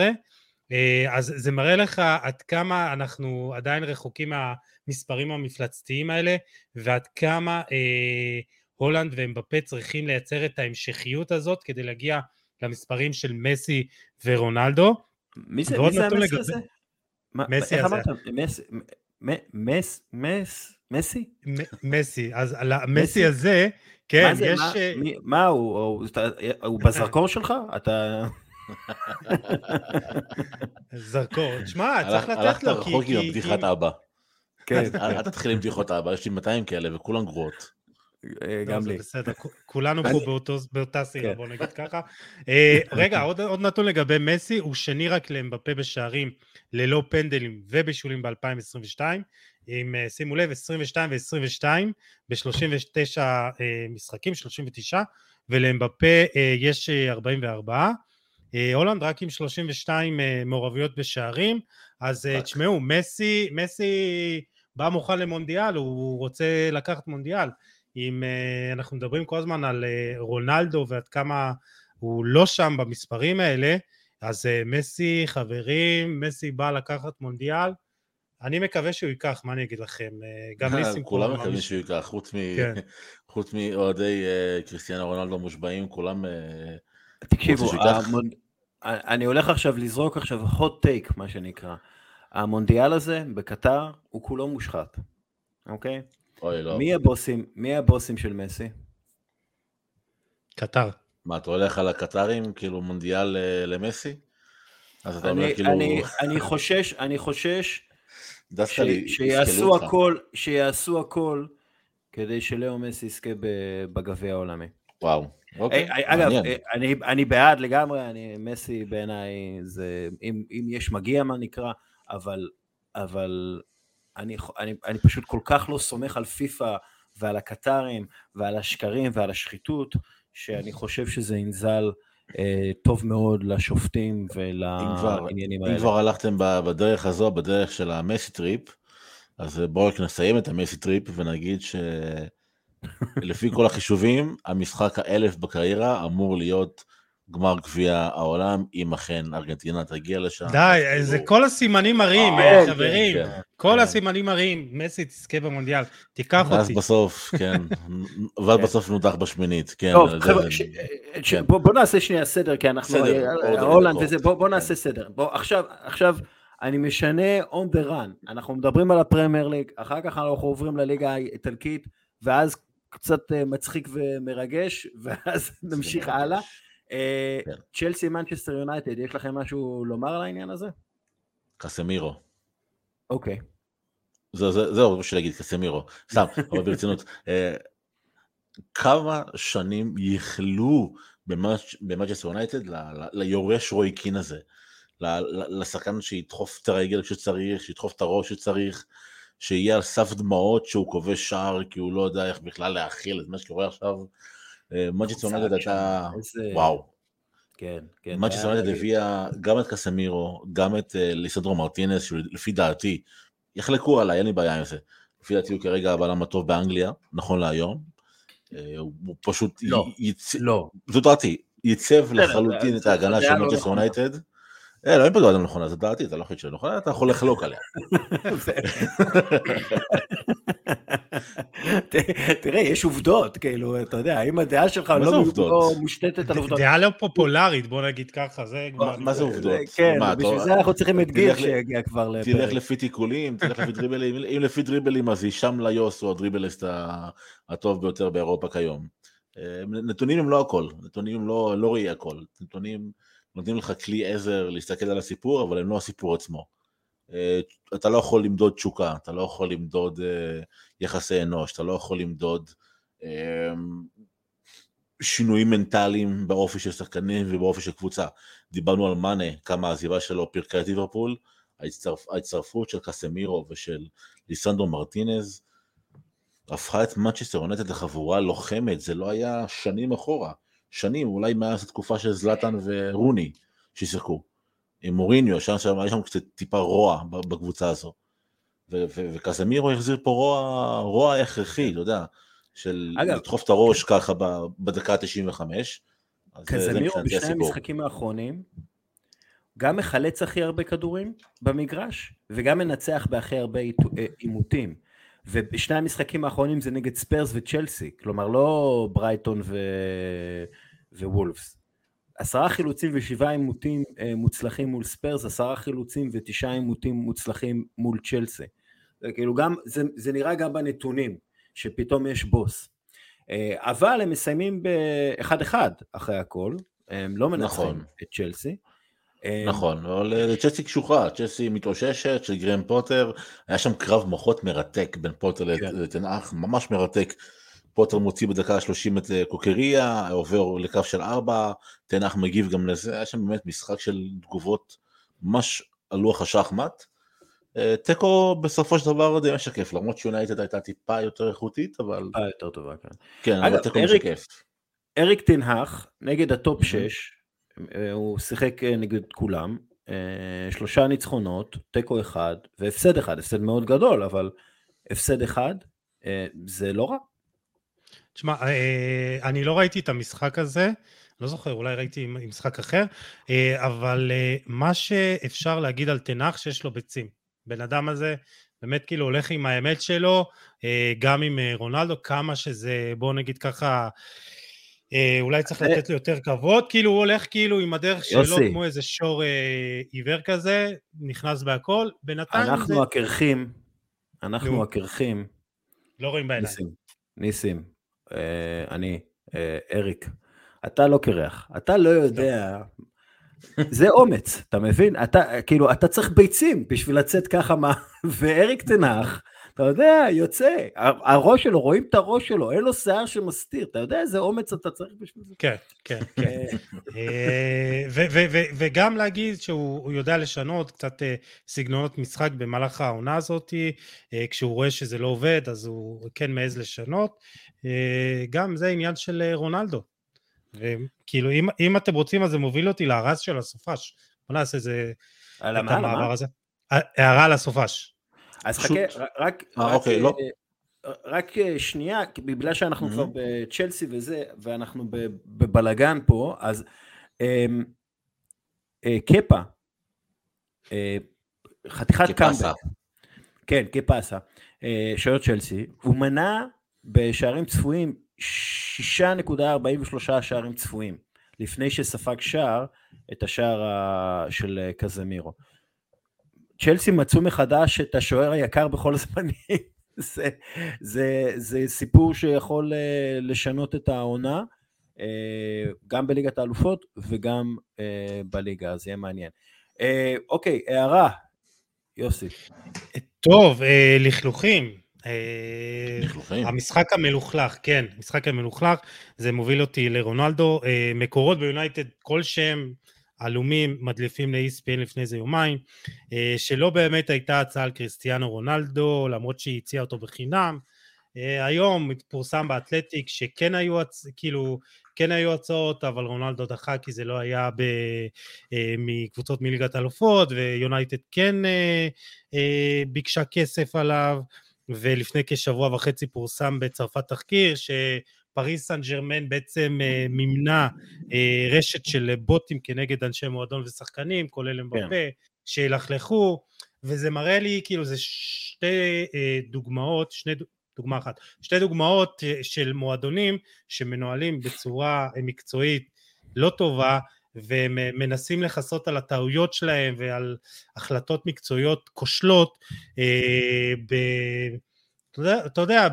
אה, אז זה מראה לך עד כמה אנחנו עדיין רחוקים מהמספרים המפלצתיים האלה ועד כמה אה, הולנד ואמבפה צריכים לייצר את ההמשכיות הזאת כדי להגיע למספרים של מסי ורונלדו מי זה המסי הזה? מסי הזה. מס, מס, מסי? מסי, אז על המסי הזה, כן, יש... מה הוא, הוא בזרקור שלך? אתה... זרקור, תשמע, צריך לתת לו, כי... הלכת רחוק עם בדיחת אבא. כן. אל תתחיל עם בדיחות אבא, יש לי 200 כאלה וכולן גרועות. אה, גם לי. בסדר, כולנו פה באותה סירה, כן. בוא נגיד ככה. אה, רגע, עוד נתון לגבי מסי, הוא שני רק לאמבפה בשערים ללא פנדלים ובישולים ב-2022, עם, אה, שימו לב, 22 ו-22 ב-39 משחקים, 39, ולאמבפה יש 44. הולנד רק עם 32 מעורבויות בשערים, אז תשמעו, מסי, מסי בא מוכן למונדיאל, הוא רוצה לקחת מונדיאל. אם uh, אנחנו מדברים כל הזמן על uh, רונלדו ועד כמה הוא לא שם במספרים האלה, אז uh, מסי, חברים, מסי בא לקחת מונדיאל, אני מקווה שהוא ייקח, מה אני אגיד לכם? גם ניסים... כולם מקווים שהוא ייקח, חוץ, מ... כן. חוץ מאוהדי uh, קריסטיאנו רונלדו מושבעים, כולם... Uh, תקשיבו, המונ... אני הולך עכשיו לזרוק עכשיו hot take, מה שנקרא. המונדיאל הזה בקטר הוא כולו מושחת, אוקיי? אוי, לא. מי הבוסים, מי הבוסים של מסי? קטר. מה, אתה הולך על הקטרים, כאילו מונדיאל אה, למסי? אז אתה אומר כאילו... אני, אני חושש, אני חושש ש, שיעשו הכל, שיעשו הכל כדי שלאו מסי יזכה בגביע העולמי. וואו. אוקיי, אי, אגב, אני, אני בעד לגמרי, אני, מסי בעיניי זה, אם, אם יש מגיע מה נקרא, אבל, אבל אני, אני, אני פשוט כל כך לא סומך על פיפא ועל הקטרים ועל השקרים ועל השחיתות, שאני חושב שזה ינזל אה, טוב מאוד לשופטים ולעניינים האלה. אם כבר הלכתם בדרך הזו, בדרך של המסי trip, אז בואו רק נסיים את המסי trip ונגיד שלפי כל החישובים, המשחק האלף בקריירה אמור להיות גמר גביע העולם, אם אכן ארגנטינה תגיע לשם. די, זה כל הסימנים מראים, אה, כן, חברים. כן, כן. כל הסימנים מראים, מסי תזכה במונדיאל, תיקח אותי. ואז בסוף, כן, ואז בסוף נודח בשמינית, כן. טוב, חבר'ה, בוא נעשה שנייה סדר, כי אנחנו, הולנד וזה, בוא נעשה סדר. בוא, עכשיו, אני משנה on the run. אנחנו מדברים על הפרמייר ליג, אחר כך אנחנו עוברים לליגה האיטלקית, ואז קצת אה, מצחיק ומרגש, ואז נמשיך הלאה. אה, כן. צ'לסי, מנצ'סטר יונייטד, יש לכם משהו לומר על העניין הזה? קסמירו. אוקיי. זהו, בשביל להגיד קסמירו. סתם, אבל ברצינות. אה, כמה שנים חיכו במנצ'סטר יונייטד ליורש רוי קין הזה, לשחקן שידחוף את הרגל כשצריך, שידחוף את הראש כשצריך, שיהיה על סף דמעות שהוא כובש שער כי הוא לא יודע איך בכלל להכיל את מה שקורה עכשיו. מנצ'סטר יונייטד הייתה, וואו. כן, כן. מנצ'סטר יונייטד הביאה גם את קסמירו, גם את אה, ליסנדרו מרטינס, שלפי דעתי, יחלקו עליי, אין לי בעיה עם זה. לפי דעתי הוא כרגע הבלם הטוב באנגליה, נכון להיום. אה, הוא פשוט... לא, לא. זו דעתי, ייצב לחלוטין את ההגנה של לא יונייטד. אה, לא, אין פה דעה נכונה, זו דעתי, אתה לא חושב שהיא נכונה, אתה יכול לחלוק עליה. תראה, יש עובדות, כאילו, אתה יודע, אם הדעה שלך לא, מושתתת על עובדות. דעה לא פופולרית, בוא נגיד ככה, זה... מה זה עובדות? כן, בשביל זה אנחנו צריכים את גיל שיגיע כבר לפרק. תלך לפי תיקולים, תלך לפי דריבלים, אם לפי דריבלים אז הישאם ליוס הוא הדריבליסט הטוב ביותר באירופה כיום. אה, נתונים הם לא הכל, נתונים הם לא, לא ראי הכל, נתונים נותנים לך כלי עזר להסתכל על הסיפור, אבל הם לא הסיפור עצמו. אה, אתה לא יכול למדוד תשוקה, אתה לא יכול למדוד אה, יחסי אנוש, אתה לא יכול למדוד שינויים מנטליים באופי של שחקנים ובאופי של קבוצה. דיברנו על מאנה, כמה העזיבה שלו פירקה את ליברפול, ההצטרפ, ההצטרפות של קסמירו ושל ליסנדרו מרטינז הפכה את מנצ'סטר יונטד לחבורה לוחמת, זה לא היה שנים אחורה, שנים, אולי מאז התקופה של זלאטן ורוני ששיחקו. עם מוריניו, שם שם היה שם קצת טיפה רוע בקבוצה הזו. וקסמירו החזיר פה רוע, רוע הכרחי, אתה יודע, של אגב, לדחוף את הראש ככה בדקה ה-95. קזמירו בשני המשחקים האחרונים, גם מחלץ הכי הרבה כדורים במגרש, וגם מנצח בהכי הרבה אה, עימותים. ובשני המשחקים האחרונים זה נגד ספרס וצ'לסי, כלומר לא ברייטון ו... ווולפס. עשרה חילוצים ושבעה עימותים אה, מוצלחים מול ספרס, עשרה חילוצים ותשעה עימותים מוצלחים מול צ'לסי. זה כאילו גם, זה, זה נראה גם בנתונים, שפתאום יש בוס. אה, אבל הם מסיימים באחד אחד אחרי הכל, הם לא מנצחים נכון. את צ'לסי. אה, נכון, אבל צ'לסי קשוחה, צ'לסי מתאוששת של גרם פוטר, היה שם קרב מוחות מרתק בין פוטר כן. לתנאך, ממש מרתק. פוטר מוציא בדקה ה-30 את קוקריה, עובר לקו של ארבע, תנאך מגיב גם לזה, היה שם באמת משחק של תגובות ממש על לוח השחמט. אה, תיקו בסופו של דבר די משקף, למרות שיונייטד הייתה טיפה יותר איכותית, אבל... טיפה יותר טובה, כן. כן, אבל תיקו משקף. אריק טן האח, נגד ה top 6, אה, הוא שיחק אה, נגד כולם, שלושה ניצחונות, תיקו אחד, והפסד אחד, הפסד מאוד גדול, אבל הפסד אחד, זה לא רע. תשמע, אני לא ראיתי את המשחק הזה, לא זוכר, אולי ראיתי משחק אחר, אבל מה שאפשר להגיד על תנח שיש לו ביצים. בן אדם הזה באמת כאילו הולך עם האמת שלו, אה, גם עם אה, רונלדו, כמה שזה, בוא נגיד ככה, אה, אולי צריך לתת לו יותר כבוד, כאילו הוא הולך כאילו עם הדרך שלו כמו איזה שור עיוור כזה, נכנס בהכל, בינתיים אנחנו זה... הקרחים, אנחנו הקרחים. לא רואים בעיניים. ניסים, ניסים, אני, אריק, אתה לא קרח, אתה לא יודע זה אומץ, אתה מבין? אתה, כאילו, אתה צריך ביצים בשביל לצאת ככה מה... ואריק תנח, אתה יודע, יוצא, הראש שלו, רואים את הראש שלו, אין לו שיער שמסתיר, אתה יודע איזה אומץ אתה צריך בשביל זה? כן, כן, כן. אה, וגם להגיד שהוא יודע לשנות קצת אה, סגנונות משחק במהלך העונה הזאת, אה, כשהוא רואה שזה לא עובד, אז הוא כן מעז לשנות. גם זה עניין של רונלדו. וכאילו, אם, אם אתם רוצים, אז זה מוביל אותי להרס של הסופש. בוא נעשה איזה... על המעבר הזה. הערה על הסופש. אז חכה, רק... אה, אוקיי, לא. רק אה, שנייה, בגלל שאנחנו כבר בצ'לסי וזה, ואנחנו בבלגן פה, אז אמ, אה, קפה, חתיכת קאמבק, כן, קפסה, שוער צ'לסי, הוא מנה בשערים צפויים 6.43 שערים צפויים, לפני שספג שער את השער של קזמירו. צ'לסי מצאו מחדש את השוער היקר בכל הזמנים. זה, זה, זה סיפור שיכול אה, לשנות את העונה, אה, גם בליגת האלופות וגם אה, בליגה, אז יהיה מעניין. אוקיי, הערה, יוסי. טוב, לכלוכים. לכלוכים. המשחק המלוכלך, כן, המשחק המלוכלך, זה מוביל אותי לרונלדו. מקורות ביונייטד, כל שם עלומים מדליפים ל-ESPN לפני איזה יומיים, אה, שלא באמת הייתה הצעה על קריסטיאנו רונלדו, למרות שהיא הציעה אותו בחינם. אה, היום פורסם באתלטיק שכן היו, כאילו, כן היו הצעות, אבל רונלדו דחה כי זה לא היה ב, אה, מקבוצות מליגת אלופות, ויונייטד כן ביקשה כסף עליו, ולפני כשבוע וחצי פורסם בצרפת תחקיר, ש... פריס סן ג'רמן בעצם אה, מימנה אה, רשת של בוטים כנגד אנשי מועדון ושחקנים, כולל אמבפה, כן. שילכלכו, וזה מראה לי כאילו זה שתי אה, דוגמאות, שני, דוגמה אחת, שתי דוגמאות של מועדונים שמנוהלים בצורה מקצועית לא טובה, והם מנסים לכסות על הטעויות שלהם ועל החלטות מקצועיות כושלות אה, ב... אתה יודע,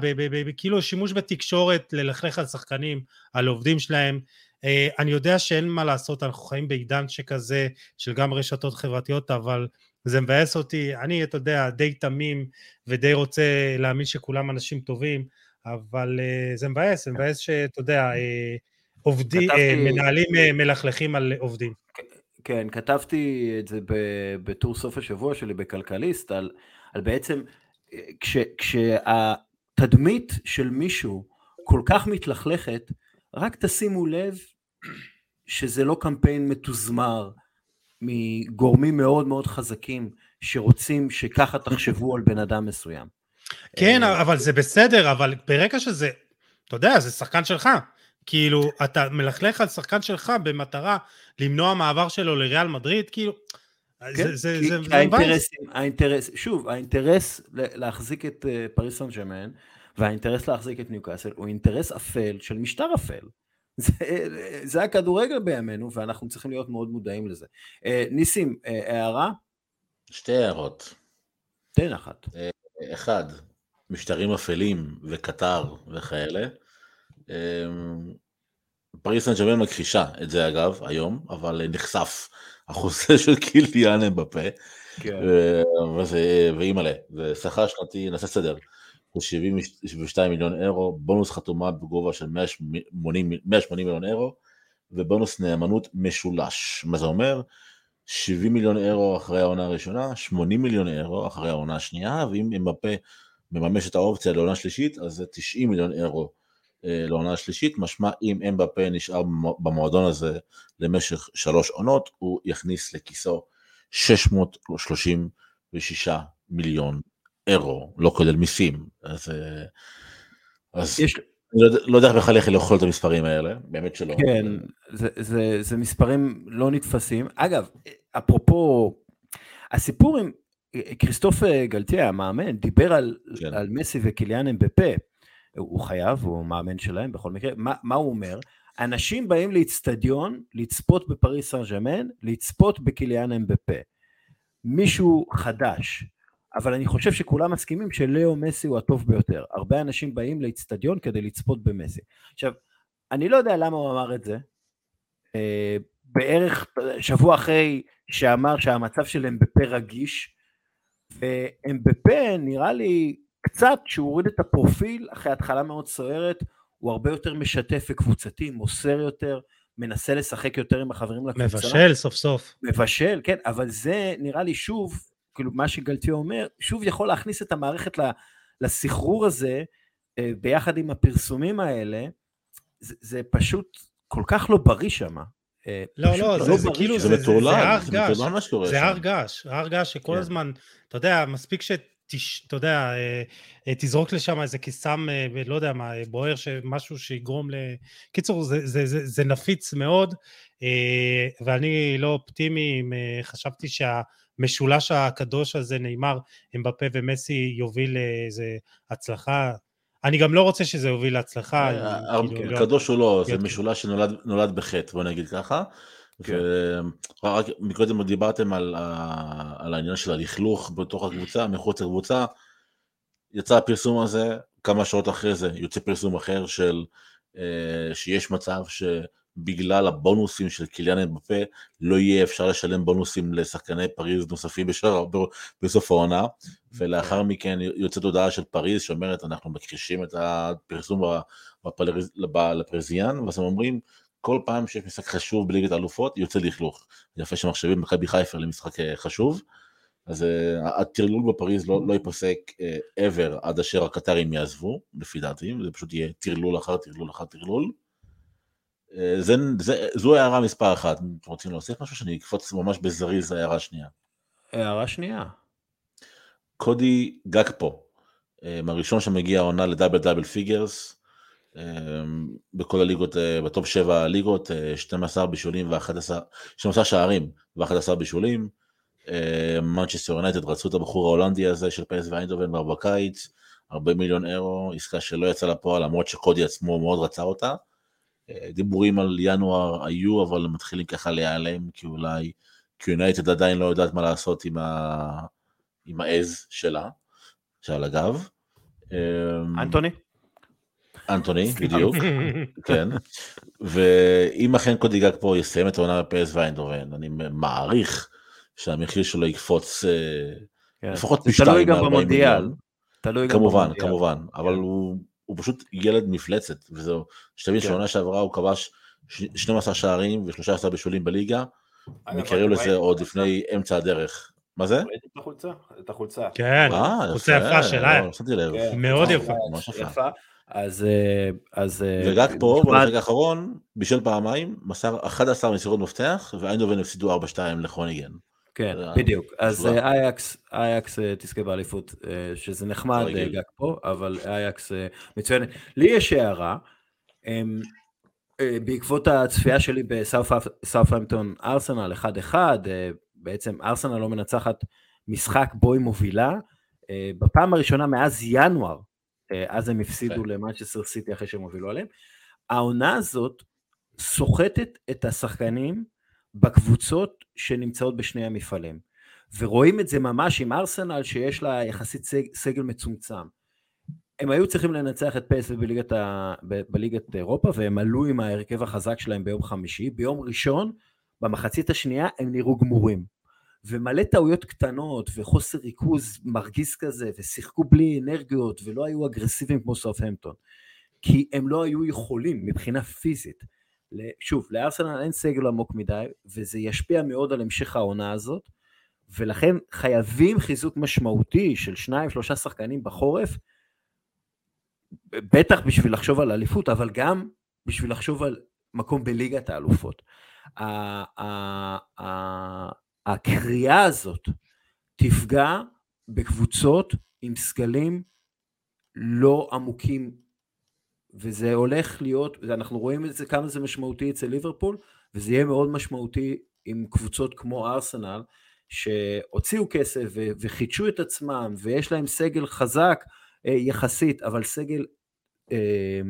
כאילו שימוש בתקשורת ללכלך על שחקנים, על עובדים שלהם, אה, אני יודע שאין מה לעשות, אנחנו חיים בעידן שכזה של גם רשתות חברתיות, אבל זה מבאס אותי, אני, אתה יודע, די תמים ודי רוצה להאמין שכולם אנשים טובים, אבל אה, זה מבאס, זה מבאס שאתה יודע, אה, עובדים, מנהלים מלכלכים על עובדים. כן, כתבתי את זה בטור סוף השבוע שלי בכלכליסט, על, על בעצם כש, כשהתדמית של מישהו כל כך מתלכלכת, רק תשימו לב שזה לא קמפיין מתוזמר מגורמים מאוד מאוד חזקים שרוצים שככה תחשבו על בן אדם מסוים. כן, אה, אבל זה בסדר, אבל ברגע שזה, אתה יודע, זה שחקן שלך. כאילו, אתה מלכלך על שחקן שלך במטרה למנוע מעבר שלו לריאל מדריד, כאילו, כן, זה, זה, כי, זה, כי זה האינטרסים, האינטרס, שוב, האינטרס להחזיק את אה, פריס סן ג'רמן והאינטרס להחזיק את ניוקאסל הוא אינטרס אפל של משטר אפל. זה, זה הכדורגל בימינו ואנחנו צריכים להיות מאוד מודעים לזה. אה, ניסים, אה, הערה? שתי הערות. תן אחת. אחד, משטרים אפלים וקטר וכאלה. פריס סן ג'רמן מכחישה את זה אגב היום, אבל נחשף החוזה של קיליאן אמבפה, כן. ואימא'לה, ושכר שנתי, נעשה סדר, הוא 72 מיליון אירו, בונוס חתומה בגובה של 180, 180 מיליון אירו, ובונוס נאמנות משולש. מה זה אומר? 70 מיליון אירו אחרי העונה הראשונה, 80 מיליון אירו אחרי העונה השנייה, ואם אמבפה מממש את האופציה לעונה שלישית, אז זה 90 מיליון אירו אה, לעונה השלישית, משמע אם אמבפה נשאר במועדון הזה למשך שלוש עונות, הוא יכניס לכיסו 636 מיליון אירו, לא כולל מיסים. אז, אה, אז יש... לא, לא יודע בכלל איך לאכול את המספרים האלה, באמת שלא. כן, זה, זה, זה מספרים לא נתפסים. אגב, אפרופו, הסיפור עם כריסטוף גלטיה, המאמן, דיבר על, כן. על מסי וקיליאן אמבפה. הוא חייב, הוא מאמן שלהם בכל מקרה, מה, מה הוא אומר? אנשים באים לאיצטדיון לצפות בפריס סן ג'מאן, לצפות בקיליאן אמבפה. מישהו חדש, אבל אני חושב שכולם מסכימים שלאו מסי הוא הטוב ביותר. הרבה אנשים באים לאיצטדיון כדי לצפות במסי. עכשיו, אני לא יודע למה הוא אמר את זה. אה, בערך שבוע אחרי שאמר שהמצב של אמבפה רגיש, ואמבפה נראה לי קצת שהוא הוריד את הפרופיל אחרי התחלה מאוד סוערת, הוא הרבה יותר משתף וקבוצתי, מוסר יותר, מנסה לשחק יותר עם החברים לקבוצה. מבשל סוף סוף. מבשל, כן, אבל זה נראה לי שוב, כאילו מה שגלטיו אומר, שוב יכול להכניס את המערכת לסחרור הזה, אה, ביחד עם הפרסומים האלה, זה, זה פשוט כל כך לא בריא שם. אה, לא, לא, זה, לא זה כאילו, זה מטורלל, זה מה שקורה שם. זה הר געש, הר געש שכל כן. הזמן, אתה יודע, מספיק ש... תש, אתה יודע, אה, אה, תזרוק לשם איזה קיסם, אה, לא יודע מה, בוער, משהו שיגרום ל... קיצור, זה, זה, זה, זה נפיץ מאוד, ואני לא אופטימי, חשבתי שהמשולש הקדוש הזה, נאמר, אמבפה ומסי, יוביל לאיזה הצלחה. אני גם לא רוצה שזה יוביל להצלחה. כאילו, קדוש הוא לא, זה משולש שנולד בחטא, בוא נגיד ככה. כן. ורק מקודם דיברתם על, על העניין של הלכלוך בתוך הקבוצה, מחוץ לקבוצה, יצא הפרסום הזה, כמה שעות אחרי זה יוצא פרסום אחר של אה, שיש מצב שבגלל הבונוסים של קיליאן אמבפה לא יהיה אפשר לשלם בונוסים לשחקני פריז נוספים בשער, בסוף העונה. ולאחר מכן יוצאת הודעה של פריז שאומרת אנחנו מכחישים את הפרסום לפרזיאן ואז הם אומרים כל פעם שיש משחק חשוב בליגת האלופות יוצא לכלוך. יפה שמחשבים מכבי חיפה למשחק אה, חשוב. אז אה, הטרלול בפריז לא, לא ייפסק אה, ever עד אשר הקטארים יעזבו, לפי דעתי, זה פשוט יהיה טרלול אחר טרלול אחר טרלול. זה, זה, זו הערה מספר אחת, אתם רוצים להוסיף משהו שאני אקפוץ ממש בזריז להערה השנייה. הערה שנייה. קודי גקפו, אה, הראשון שמגיע העונה ל double double figures, בכל הליגות, אה, ב top 7 הליגות, אה, 12 בישולים ו-11, 12 שערים ו-11 בישולים. מנצ'סטר יונייטד רצו את הבחור ההולנדי הזה של פי.אס.וי איינדהובן כבר בקיץ, 40 מיליון אירו, עסקה שלא יצאה לפועל למרות שקודי עצמו מאוד רצה אותה. אה, דיבורים על ינואר היו, אבל מתחילים ככה להיעלם, כי אולי, כי יונייטד עדיין לא יודעת מה לעשות עם, ה... עם העז שלה, שעל הגב. אמ, אנטוני? אנטוני, בדיוק, כן. ואם אכן קודי גג פה יסיים את העונה בפייס ואיינדובן, אני מעריך שהמחיר שלו יקפוץ אה, כן. לפחות פי שתיים מ-40 מיליון. תלוי גם כמובן, במונדיאל. כמובן, כן. אבל הוא, הוא פשוט ילד מפלצת, וזהו, שתבין כן. שעונה שעברה הוא כבש 12 שערים ו-13 בישולים בליגה, וקראו לזה עוד לפני אמצע הדרך. מה זה? את החולצה, את החולצה. כן, אה, חולצה יפה שלה, לא, מאוד יפה. יפה. אז... אה, אז וגג פה, ברגע האחרון, בישל פעמיים, מסר 11 מסירות מפתח, ואיינדובן הפסידו 4-2 לכרוניגן. כן, בדיוק. אז אה, אייקס, אייקס אה, תזכה באליפות, אה, שזה נחמד גג פה, אבל אייקס מצוינת. לי יש הערה, אמ, בעקבות הצפייה שלי בסאופהמפטון ארסנל 1-1, בעצם ארסנל לא מנצחת משחק בו היא מובילה, בפעם הראשונה מאז ינואר, אז הם הפסידו למנצ'סטר סיטי אחרי שהם הובילו עליהם, העונה הזאת סוחטת את השחקנים בקבוצות שנמצאות בשני המפעלים. ורואים את זה ממש עם ארסנל שיש לה יחסית סג, סגל מצומצם. הם היו צריכים לנצח את פסל בליגת, ה... בליגת אירופה והם עלו עם ההרכב החזק שלהם ביום חמישי. ביום ראשון, במחצית השנייה, הם נראו גמורים. ומלא טעויות קטנות וחוסר ריכוז מרגיז כזה, ושיחקו בלי אנרגיות ולא היו אגרסיביים כמו סופהמפטון. כי הם לא היו יכולים מבחינה פיזית. שוב, לארסנל אין סגל עמוק מדי, וזה ישפיע מאוד על המשך העונה הזאת, ולכן חייבים חיזוק משמעותי של שניים, שלושה שחקנים בחורף, בטח בשביל לחשוב על אליפות, אבל גם בשביל לחשוב על מקום בליגת האלופות. הקריאה הזאת תפגע בקבוצות עם סגלים לא עמוקים. וזה הולך להיות, אנחנו רואים את זה, כמה זה משמעותי אצל ליברפול, וזה יהיה מאוד משמעותי עם קבוצות כמו ארסנל, שהוציאו כסף וחידשו את עצמם, ויש להם סגל חזק אה, יחסית, אבל סגל אה,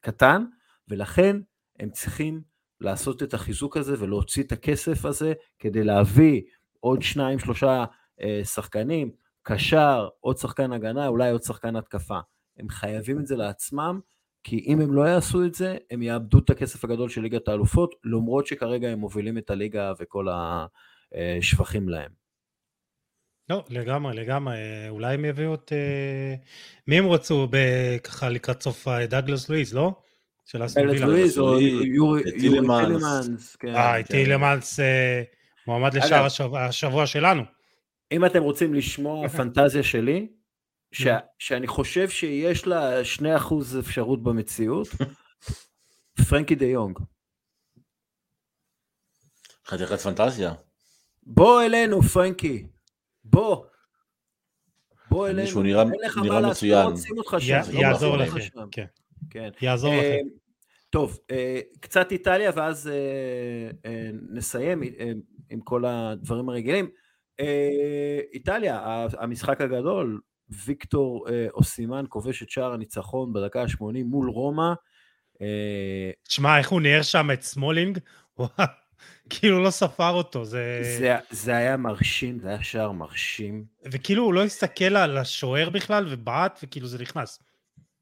קטן, ולכן הם צריכים לעשות את החיזוק הזה ולהוציא את הכסף הזה כדי להביא עוד שניים שלושה אה, שחקנים, קשר, עוד שחקן הגנה, אולי עוד שחקן התקפה. הם חייבים את זה לעצמם, כי אם הם לא יעשו את זה, הם יאבדו את הכסף הגדול של ליגת האלופות, למרות שכרגע הם מובילים את הליגה וכל השבחים להם. לא, לגמרי, לגמרי. אולי הם יביאו את... אה, מי הם רצו ככה לקראת סוף דאגלס לואיז, לא? של אסטון וילה. או יורי טילמנס. כן, אה, כן. טילמנס אה, מועמד לשער השבוע שלנו. אם אתם רוצים לשמוע פנטזיה שלי, ש, שאני חושב שיש לה 2% אפשרות במציאות, פרנקי דה יונג. חתיכת פנטזיה. בוא אלינו, פרנקי. בוא. בוא אלינו. שהוא נראה, נראה מצוין. יעזור לכם. כן. כן. יעזור לכם. אה, טוב, אה, קצת איטליה ואז אה, נסיים עם כל הדברים הרגילים. איטליה, המשחק הגדול, ויקטור אה, אוסימן כובש את שער הניצחון בדקה ה-80 מול רומא. תשמע, איך הוא ניער שם את סמולינג? כאילו לא ספר אותו, זה... זה, זה היה מרשים, זה היה שער מרשים. וכאילו הוא לא הסתכל על השוער בכלל ובעט וכאילו זה נכנס.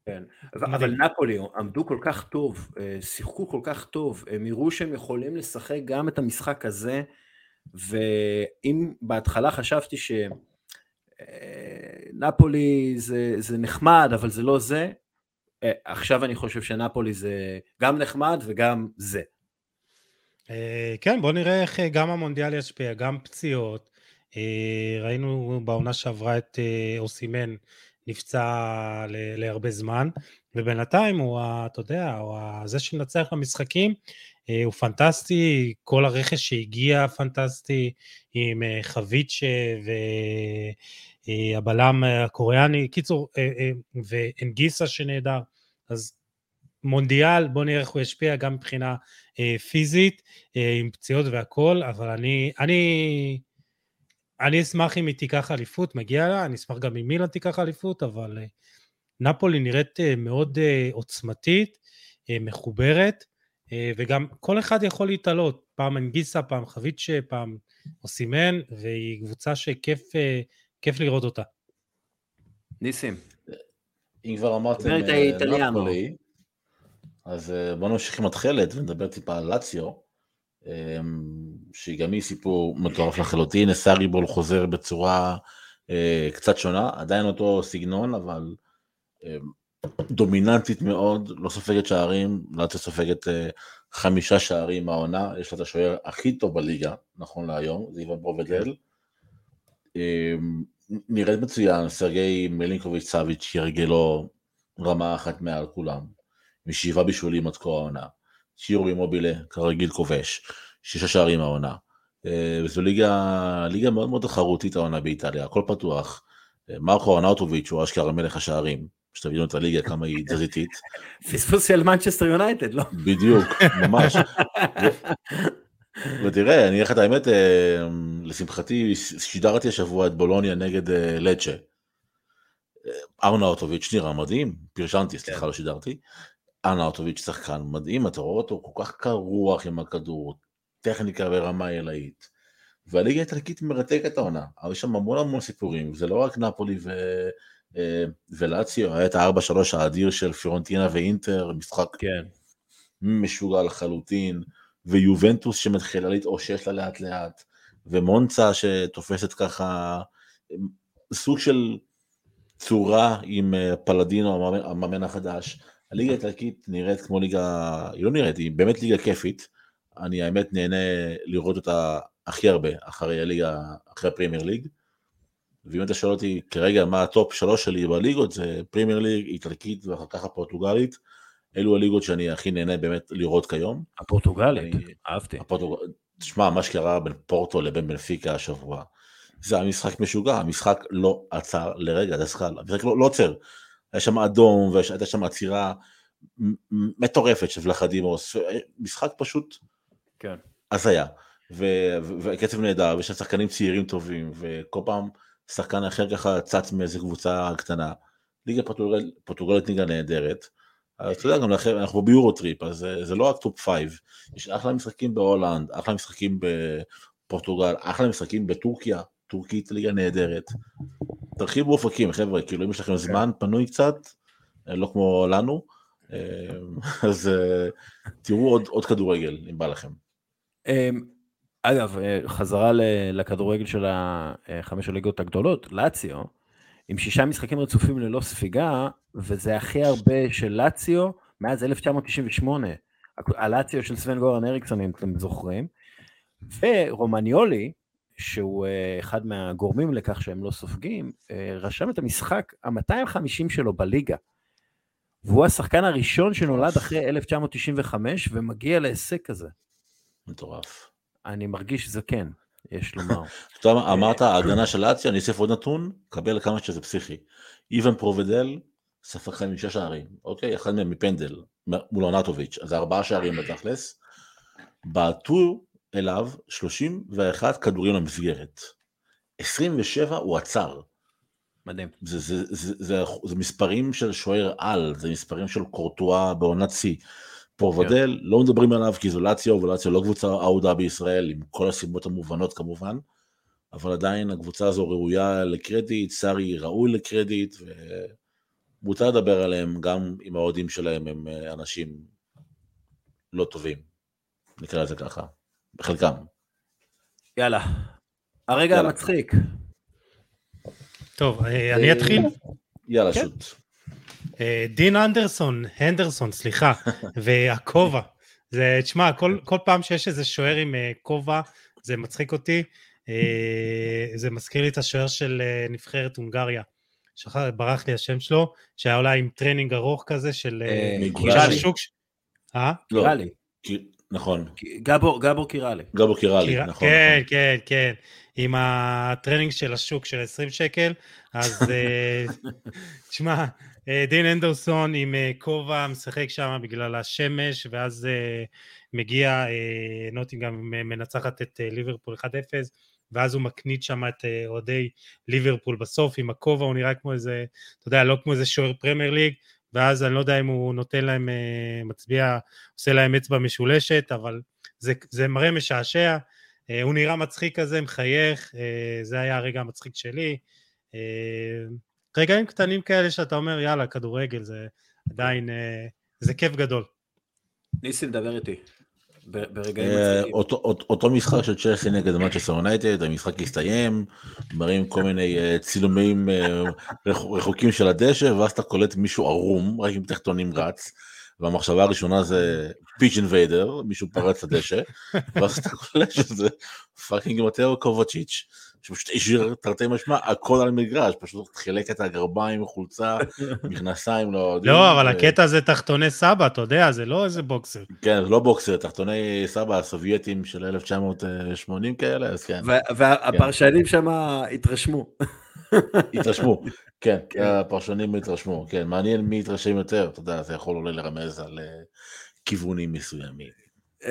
כן, אבל נפולי עמדו כל כך טוב, אה, שיחקו כל כך טוב, הם יראו שהם יכולים לשחק גם את המשחק הזה, ואם בהתחלה חשבתי שנפולי אה, זה, זה נחמד, אבל זה לא זה, אה, עכשיו אני חושב שנפולי זה גם נחמד וגם זה. כן, בוא נראה איך גם המונדיאל ישפיע, גם פציעות. ראינו בעונה שעברה את אוסימן נפצע להרבה זמן, ובינתיים הוא, אתה יודע, הוא זה שמנצח במשחקים, אה, הוא פנטסטי, כל הרכש שהגיע פנטסטי, עם אה, חביצ'ה והבלם אה, הקוריאני, קיצור, ואנגיסה שנהדר, אז מונדיאל, בוא נראה איך הוא ישפיע גם מבחינה פיזית, עם פציעות והכל, אבל אני, אני אני אשמח אם היא תיקח אליפות, מגיע לה, אני אשמח גם אם מילן תיקח אליפות, אבל אה, נפולי נראית אה, מאוד אה, עוצמתית, מחוברת, וגם כל אחד יכול להתעלות, פעם אנגיסה, פעם חביצ'ה, פעם אוסימן, והיא קבוצה שכיף לראות אותה. ניסים. אם כבר אמרתם נפולי, אז בואו נמשיך עם התכלת ונדבר טיפה על לאציו. אמ, שהיא גם היא סיפור מטורף לחלוטין, סאריבול חוזר בצורה אה, קצת שונה, עדיין אותו סגנון, אבל אה, דומיננטית מאוד, לא סופגת שערים, לאצה סופגת אה, חמישה שערים מהעונה, יש לה את השוער הכי טוב בליגה, נכון להיום, זה איוון פרובדל. אה, נראית מצוין, סרגי מלינקוביץ' סאביץ' כהרגלו רמה אחת מעל כולם, משבעה בישולים עד כה העונה. שיורי מובילה, כרגיל כובש, שישה שערים העונה. אה, וזו ליגה, ליגה מאוד מאוד תחרותית העונה באיטליה, הכל פתוח. אה, מרקו ארנאוטוביץ' הוא אשכרה מלך השערים, שתבינו את הליגה כמה היא תזזיתית. פספוס של מנצ'סטר יונייטד, לא? בדיוק, ממש. ותראה, אני אגיד לך את האמת, אה, לשמחתי שידרתי השבוע את בולוניה נגד לצ'ה. ארנאוטוביץ' נראה מדהים, פרשנתי, סליחה, כן. לא שידרתי. ארנאוטוביץ' שחקן מדהים, אתה רואה אותו כל כך קר רוח עם הכדור, טכניקה ברמה עילאית. והליגה האיטלקית מרתקת העונה, אבל יש שם המון המון סיפורים, זה לא רק נפולי ו... אה, ולאציו, היה את ה-4-3 האדיר של פירונטינה ואינטר, משחק כן. משוגע לחלוטין, ויובנטוס שמתחילה להתאושש לה לאט לאט, ומונצה שתופסת ככה סוג של צורה עם אה, פלדינו המאמן החדש, הליגה האיטלקית נראית כמו ליגה, היא לא נראית, היא באמת ליגה כיפית. אני האמת נהנה לראות אותה הכי הרבה אחרי הליגה, אחרי הפרימייר ליג. ואם אתה שואל אותי כרגע מה הטופ שלוש שלי בליגות, זה פרימייר ליג, איטלקית ואחר כך הפורטוגלית. אלו הליגות שאני הכי נהנה באמת לראות כיום. הפורטוגלית, אני, אהבתי. הפורטוג... תשמע, מה שקרה בין פורטו לבין בנפיקה השבוע, זה היה משחק משוגע, המשחק לא עצר לרגע, דסקל, המשחק לא, לא עוצר. היה שם אדום והייתה שם עצירה מטורפת של ולחדימוס, משחק פשוט כן. הזיה, וקצב נהדר, ויש שם שחקנים צעירים טובים, וכל פעם שחקן אחר ככה צץ מאיזה קבוצה קטנה. ליגה פורטוגל, פורטוגלית ליגה נהדרת. אז אתה יודע, גם לכם, אנחנו ביורוטריפ, אז זה, זה לא רק top five, יש אחלה משחקים בהולנד, אחלה משחקים בפורטוגל, אחלה משחקים בטורקיה, טורקית ליגה נהדרת. תרחיבו אופקים חבר'ה, כאילו אם יש לכם כן. זמן פנוי קצת, אה, לא כמו לנו, אה, אז אה, תראו עוד, עוד כדורגל אם בא לכם. אמ, אגב, חזרה לכדורגל של החמש הליגות הגדולות, לאציו, עם שישה משחקים רצופים ללא ספיגה, וזה הכי הרבה של לאציו מאז 1998. הלאציו של סוון גורן אריקסון, אם אתם זוכרים. ורומניולי, שהוא אה, אחד מהגורמים לכך שהם לא סופגים, אה, רשם את המשחק ה-250 שלו בליגה. והוא השחקן הראשון שנולד אחרי 1995 ומגיע להישג כזה. מטורף. אני מרגיש שזה כן, יש לומר. אתה אמרת ההגנה של אציה, אני אוסיף עוד נתון, קבל כמה שזה פסיכי. איוון פרובדל ספג חמישה שערים, אוקיי? אחד מהם מפנדל, מול אונטוביץ', אז ארבעה שערים בתכלס. בעטו אליו 31 כדורים למסגרת. 27 הוא עצר. מדהים. זה, זה, זה, זה, זה, זה מספרים של שוער על, זה מספרים של קורטואה בעונת שיא. פורבדל, לא מדברים עליו כי זו לאציו, ולאציו לא קבוצה אהודה בישראל, עם כל הסיבות המובנות כמובן, אבל עדיין הקבוצה הזו ראויה לקרדיט, סארי ראוי לקרדיט, ומותר לדבר עליהם גם אם האוהדים שלהם הם אה, אנשים לא טובים, נקרא לזה ככה, בחלקם. יאללה, הרגע יאללה. המצחיק. טוב, אה, אני אתחיל? יאללה, כן. shoot. אה, דין אנדרסון, הנדרסון, סליחה, והכובע. זה, תשמע, כל, כל פעם שיש איזה שוער עם אה, כובע, זה מצחיק אותי. זה מזכיר לי את השוער של נבחרת הונגריה. שחר, ברח לי השם שלו, שהיה אולי עם טרנינג ארוך כזה של... קיראלי. אה? לא, קיראלי. נכון. גאבור, גאבור קיראלי. גאבור קיראלי, נכון. כן, נכון. כן, כן. עם הטרנינג של השוק של 20 שקל, אז תשמע, אה, דין הנדרסון עם אה, כובע משחק שם בגלל השמש, ואז אה, מגיע נוטינגאם מנצחת את ליברפול 1-0, ואז הוא מקניט שם את אוהדי ליברפול בסוף עם הכובע, הוא נראה כמו איזה, אתה יודע, לא כמו איזה שוער פרמייר ליג, ואז אני לא יודע אם הוא נותן להם, מצביע, עושה להם אצבע משולשת, אבל זה, זה מראה משעשע, הוא נראה מצחיק כזה, מחייך, זה היה הרגע המצחיק שלי. רגעים קטנים כאלה שאתה אומר, יאללה, כדורגל זה עדיין, אה, זה כיף גדול. ניסים, דבר איתי. ברגעים אה, מצחיקים. אותו משחק של צ'לסי נגד מצ'סטר יונייטד, המשחק הסתיים, מראים כל מיני אה, צילומים רחוקים של הדשא, ואז אתה קולט מישהו ערום, רק עם תחתונים רץ, והמחשבה הראשונה זה pitch invader, מישהו פרץ לדשא, ואז אתה קולט שזה fucking מתאו קובאצ'יץ'. שפשוט השאיר תרתי משמע הכל על מגרש, פשוט חילק את הגרביים, חולצה, מכנסיים לאוהדים. לא, אבל הקטע זה תחתוני סבא, אתה יודע, זה לא איזה בוקסר. כן, זה לא בוקסר, תחתוני סבא הסובייטים של 1980 כאלה, אז כן. והפרשנים שם התרשמו. התרשמו, כן, כן, הפרשנים התרשמו, כן, מעניין מי התרשם יותר, אתה יודע, זה יכול אולי לרמז על אה, כיוונים מסוימים. Um,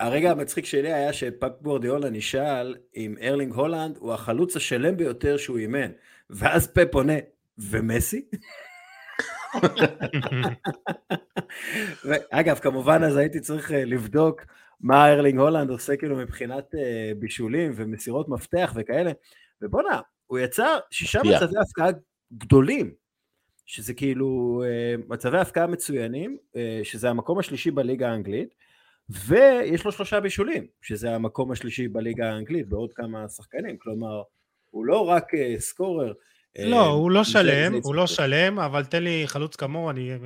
הרגע המצחיק שלי היה שפפ גווארדיולה נשאל אם ארלינג הולאנד הוא החלוץ השלם ביותר שהוא אימן, ואז פפ עונה, ומסי? אגב, כמובן אז הייתי צריך uh, לבדוק מה ארלינג הולנד עושה כאילו מבחינת uh, בישולים ומסירות מפתח וכאלה, ובואנה, הוא יצר שישה. מצבי הפקעה גדולים, שזה כאילו uh, מצבי הפקעה מצוינים, שזה המקום השלישי בליגה האנגלית, ויש לו שלושה בישולים, שזה המקום השלישי בליגה האנגלית, בעוד כמה שחקנים, כלומר, הוא לא רק uh, סקורר. לא, uh, הוא לא שלם, הוא לא שלם, אבל תן לי חלוץ כמוהו, אני אהיה,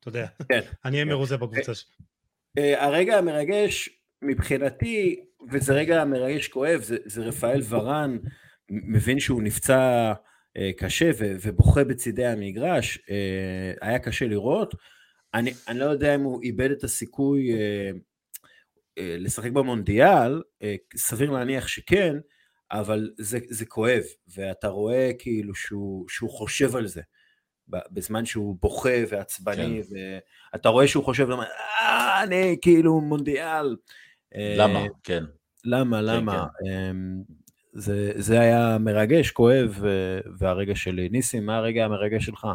אתה יודע, כן, אני אהיה כן. מרוצה בקבוצה שלי. Uh, הרגע המרגש מבחינתי, וזה רגע מרגש כואב, זה, זה רפאל ורן, מבין שהוא נפצע uh, קשה ו, ובוכה בצידי המגרש, uh, היה קשה לראות. אני, אני לא יודע אם הוא איבד את הסיכוי אה, לשחק במונדיאל, אה, סביר להניח שכן, אבל זה, זה כואב, ואתה רואה כאילו שהוא, שהוא חושב על זה, בזמן שהוא בוכה ועצבני, כן. ואתה רואה שהוא חושב, אה, אני כאילו מונדיאל. אה, למה? כן. למה, כן, למה? כן. אמ, זה, זה היה מרגש, כואב, והרגע שלי. ניסים, מה הרגע המרגש שלך?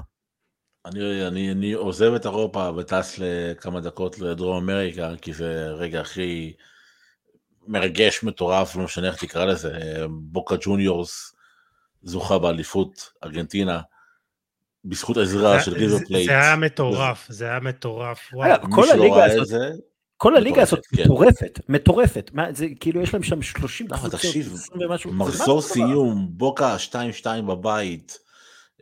אני, אני, אני עוזב את אירופה וטס לכמה דקות לדרום אמריקה, כי זה הרגע הכי מרגש, מטורף, לא משנה איך תקרא לזה. בוקה ג'וניורס זוכה באליפות ארגנטינה, בזכות עזרה של ריבר פלייט. זה היה מטורף, זה היה מטורף. כל הליגה הזאת... כל הליגה הזאת כן. מטורפת, מטורפת, זה כאילו יש להם שם 30 קבוצות, תקשיב, מחזור סיום, בוקה 2-2 בבית,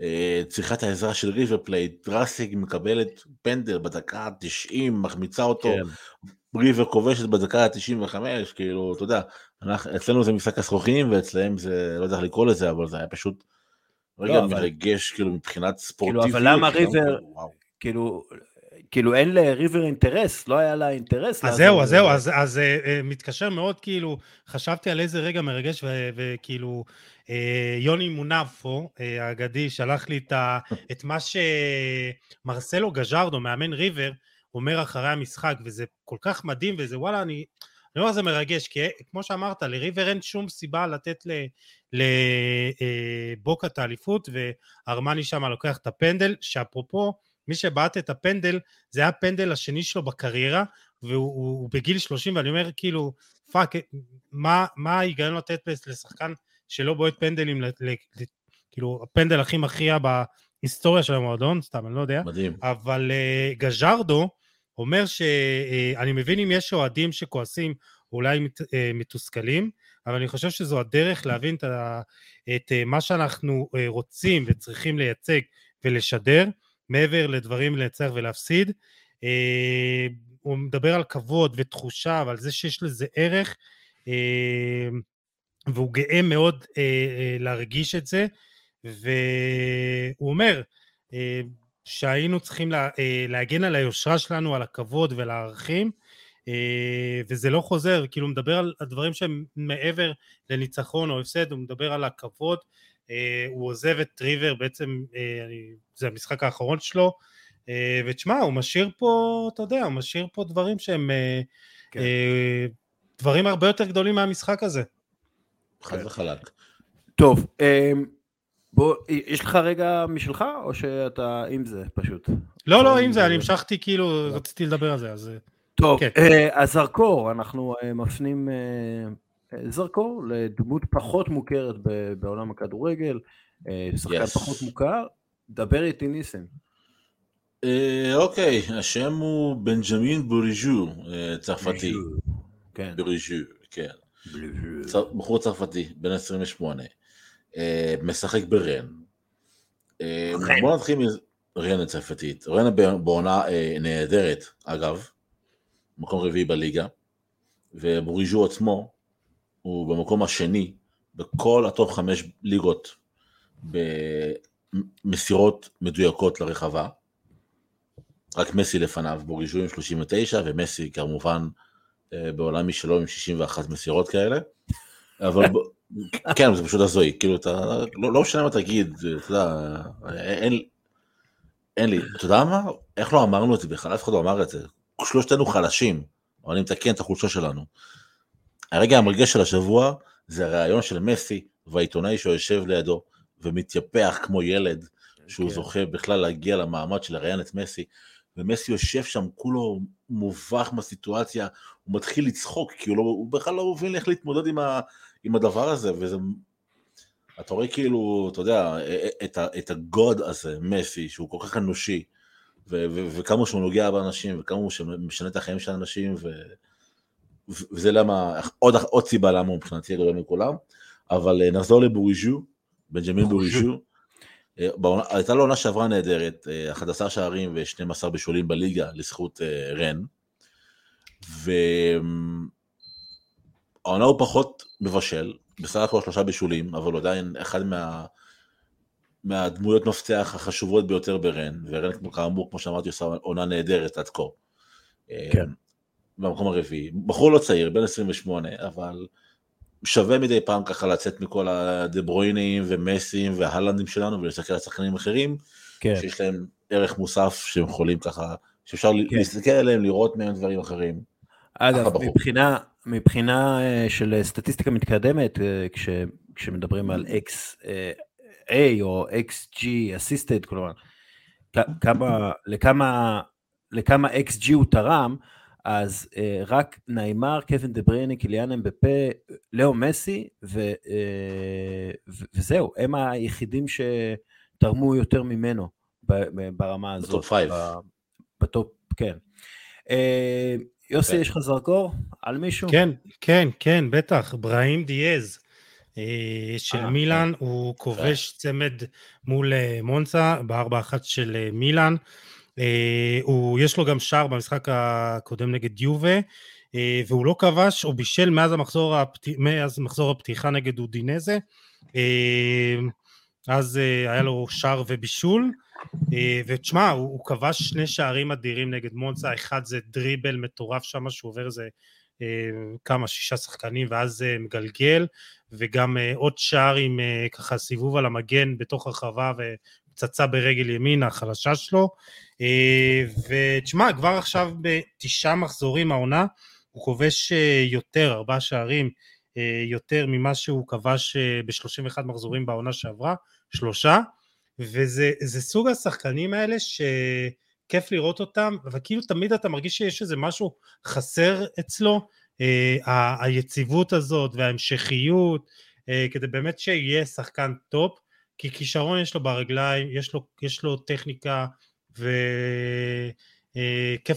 אה, צריכה את העזרה של ריבר פלייט, ראסינג מקבלת פנדל בדקה ה-90, מחמיצה אותו, כן. ריבר כובשת בדקה ה-95, כאילו, אתה יודע, אנחנו, אצלנו זה משחק הסרוחים ואצלם זה, לא יודע איך לקרוא לזה, אבל זה היה פשוט רגע לא, מרגש, כאילו, מבחינת ספורטיביות. כאילו, אבל למה ריבר, כאילו, כאילו אין לריבר אינטרס, לא היה לה אינטרס. אז זהו, אז זהו, אז, אז uh, מתקשר מאוד, כאילו, חשבתי על איזה רגע מרגש, וכאילו, uh, יוני מונפו, uh, האגדי, שלח לי את, ה, את מה שמרסלו גז'רדו, מאמן ריבר, אומר אחרי המשחק, וזה כל כך מדהים, וזה וואלה, אני... אני אומר, זה מרגש, כי כמו שאמרת, לריבר אין שום סיבה לתת לבוקה את האליפות, וארמני שם לוקח את הפנדל, שאפרופו, מי שבעט את הפנדל, זה היה הפנדל השני שלו בקריירה, והוא הוא, הוא בגיל 30, ואני אומר כאילו, fuck, מה, מה ההיגיון לתת לשחקן שלא בועט פנדלים, ל, ל, ל, כאילו, הפנדל הכי מכריע בהיסטוריה של המועדון, סתם, אני לא יודע. מדהים. אבל uh, גז'רדו אומר שאני uh, מבין אם יש אוהדים שכועסים, אולי מת, uh, מתוסכלים, אבל אני חושב שזו הדרך להבין את, את uh, מה שאנחנו uh, רוצים וצריכים לייצג ולשדר, מעבר לדברים לנצח ולהפסיד. Uh, הוא מדבר על כבוד ותחושה ועל זה שיש לזה ערך, אה, והוא גאה מאוד אה, אה, להרגיש את זה, והוא אומר שהיינו צריכים להגן על היושרה שלנו, על הכבוד ועל הערכים, וזה לא חוזר, כאילו הוא מדבר על הדברים שהם מעבר לניצחון או הפסד, הוא מדבר על הכבוד, הוא עוזב את טריבר, בעצם זה המשחק האחרון שלו, אה, ותשמע, הוא משאיר פה, אתה יודע, הוא משאיר פה דברים שהם אה, כן. אה, דברים הרבה יותר גדולים מהמשחק הזה. חד כן. וחלק. טוב, בוא, יש לך רגע משלך, או שאתה עם זה פשוט? לא, לא, עם זה, אני המשכתי, כאילו, רציתי לדבר על זה, אז... טוב, כן. הזרקור, אנחנו מפנים זרקור לדמות פחות מוכרת בעולם הכדורגל, שחקן yes. פחות מוכר, דבר איתי ניסים. אה, אוקיי, השם הוא בנג'מין בוריז'ו, אה, צרפתי. כן. בוריז'ו, כן. בחור צרפתי, בן 28. אה, משחק ברן. בוא נתחיל מרן הצרפתית. רן בעונה נהדרת, אגב. מקום רביעי בליגה. ובוריז'ו עצמו הוא במקום השני בכל הטופ חמש ליגות במסירות מדויקות לרחבה. רק מסי לפניו, בוריז'ו עם 39, ומסי כמובן אה, בעולם משלו עם 61 מסירות כאלה. אבל כן, זה פשוט הזוי, כאילו אתה, לא, לא משנה מה תגיד, אתה יודע, אין, אין לי, אתה יודע מה, איך לא אמרנו את זה בכלל, אף אחד לא אמר את זה, שלושתנו חלשים, אבל אני מתקן את החולשה שלנו. הרגע המרגש של השבוע זה הריאיון של מסי והעיתונאי שיושב לידו ומתייפח כמו ילד שהוא כן. זוכה בכלל להגיע למעמד של לראיין את מסי, ומסי יושב שם כולו מובך מהסיטואציה, הוא מתחיל לצחוק, כי הוא, לא, הוא בכלל לא מבין איך להתמודד עם, ה, עם הדבר הזה, וזה... אתה רואה כאילו, אתה יודע, את, ה, את הגוד הזה, מסי, שהוא כל כך אנושי, ו, ו, וכמה שהוא נוגע באנשים, וכמה הוא משנה את החיים של האנשים, ו, וזה למה, עוד, עוד סיבה למה הוא מבחינתי הגדול מכולם, אבל אה, נחזור לבוריז'ו, בנג'מין בוריז'ו, אה, הייתה לו עונה שעברה נהדרת, 11 אה, שערים ו-12 בישולים בליגה לזכות רן, והעונה הוא פחות מבשל, בסך הכל שלושה בישולים, אבל הוא עדיין אחד מה... מהדמויות מפתח החשובות ביותר ברן, ורן כאמור, כמו שאמרתי, עושה עונה נהדרת עד כה. כן. במקום הרביעי. בחור לא צעיר, בן 28, אבל שווה מדי פעם ככה לצאת מכל הדברוינים ומסים וההלנדים שלנו ולהסתכל על שחקנים אחרים, כן. שיש להם ערך מוסף שהם יכולים ככה, שאפשר כן. להסתכל עליהם, לראות מהם דברים אחרים. אגב, מבחינה, מבחינה אה, של סטטיסטיקה מתקדמת, אה, כש, כשמדברים על XA או XG assisted, כלומר, כמה, לכמה, לכמה XG הוא תרם, אז uh, רק ניימר, קווין דה בריינה, קיליאן אמבפה, לאו מסי, ו, uh, ו, וזהו, הם היחידים שתרמו יותר ממנו ברמה הזאת. ב top five. ב top, כן. Uh, יוסי, כן. יש לך זרקור על מישהו? כן, כן, כן, בטח, בראהים דיאז. של אה, מילאן, כן. הוא כובש צמד מול מונסה בארבע אחת של מילאן. אה, הוא, יש לו גם שער במשחק הקודם נגד יובה, אה, והוא לא כבש או בישל מאז המחזור, הפת... מאז מחזור הפתיחה נגד אודינזה. אה, אז היה לו שער ובישול, ותשמע, הוא, הוא כבש שני שערים אדירים נגד מונסה, אחד זה דריבל מטורף שם שהוא עובר איזה כמה, שישה שחקנים ואז מגלגל, וגם עוד שער עם ככה סיבוב על המגן בתוך הרחבה ופצצה ברגל ימין החלשה שלו. אה, ותשמע, כבר עכשיו בתשעה מחזורים העונה, הוא כובש אה, יותר, ארבעה שערים, אה, יותר ממה שהוא כבש ב-31 מחזורים בעונה שעברה, שלושה. וזה סוג השחקנים האלה שכיף לראות אותם, אבל כאילו תמיד אתה מרגיש שיש איזה משהו חסר אצלו, אה, היציבות הזאת וההמשכיות, כדי באמת שיהיה שחקן טופ, כי כישרון יש לו ברגליים, יש לו, יש לו טכניקה וכיף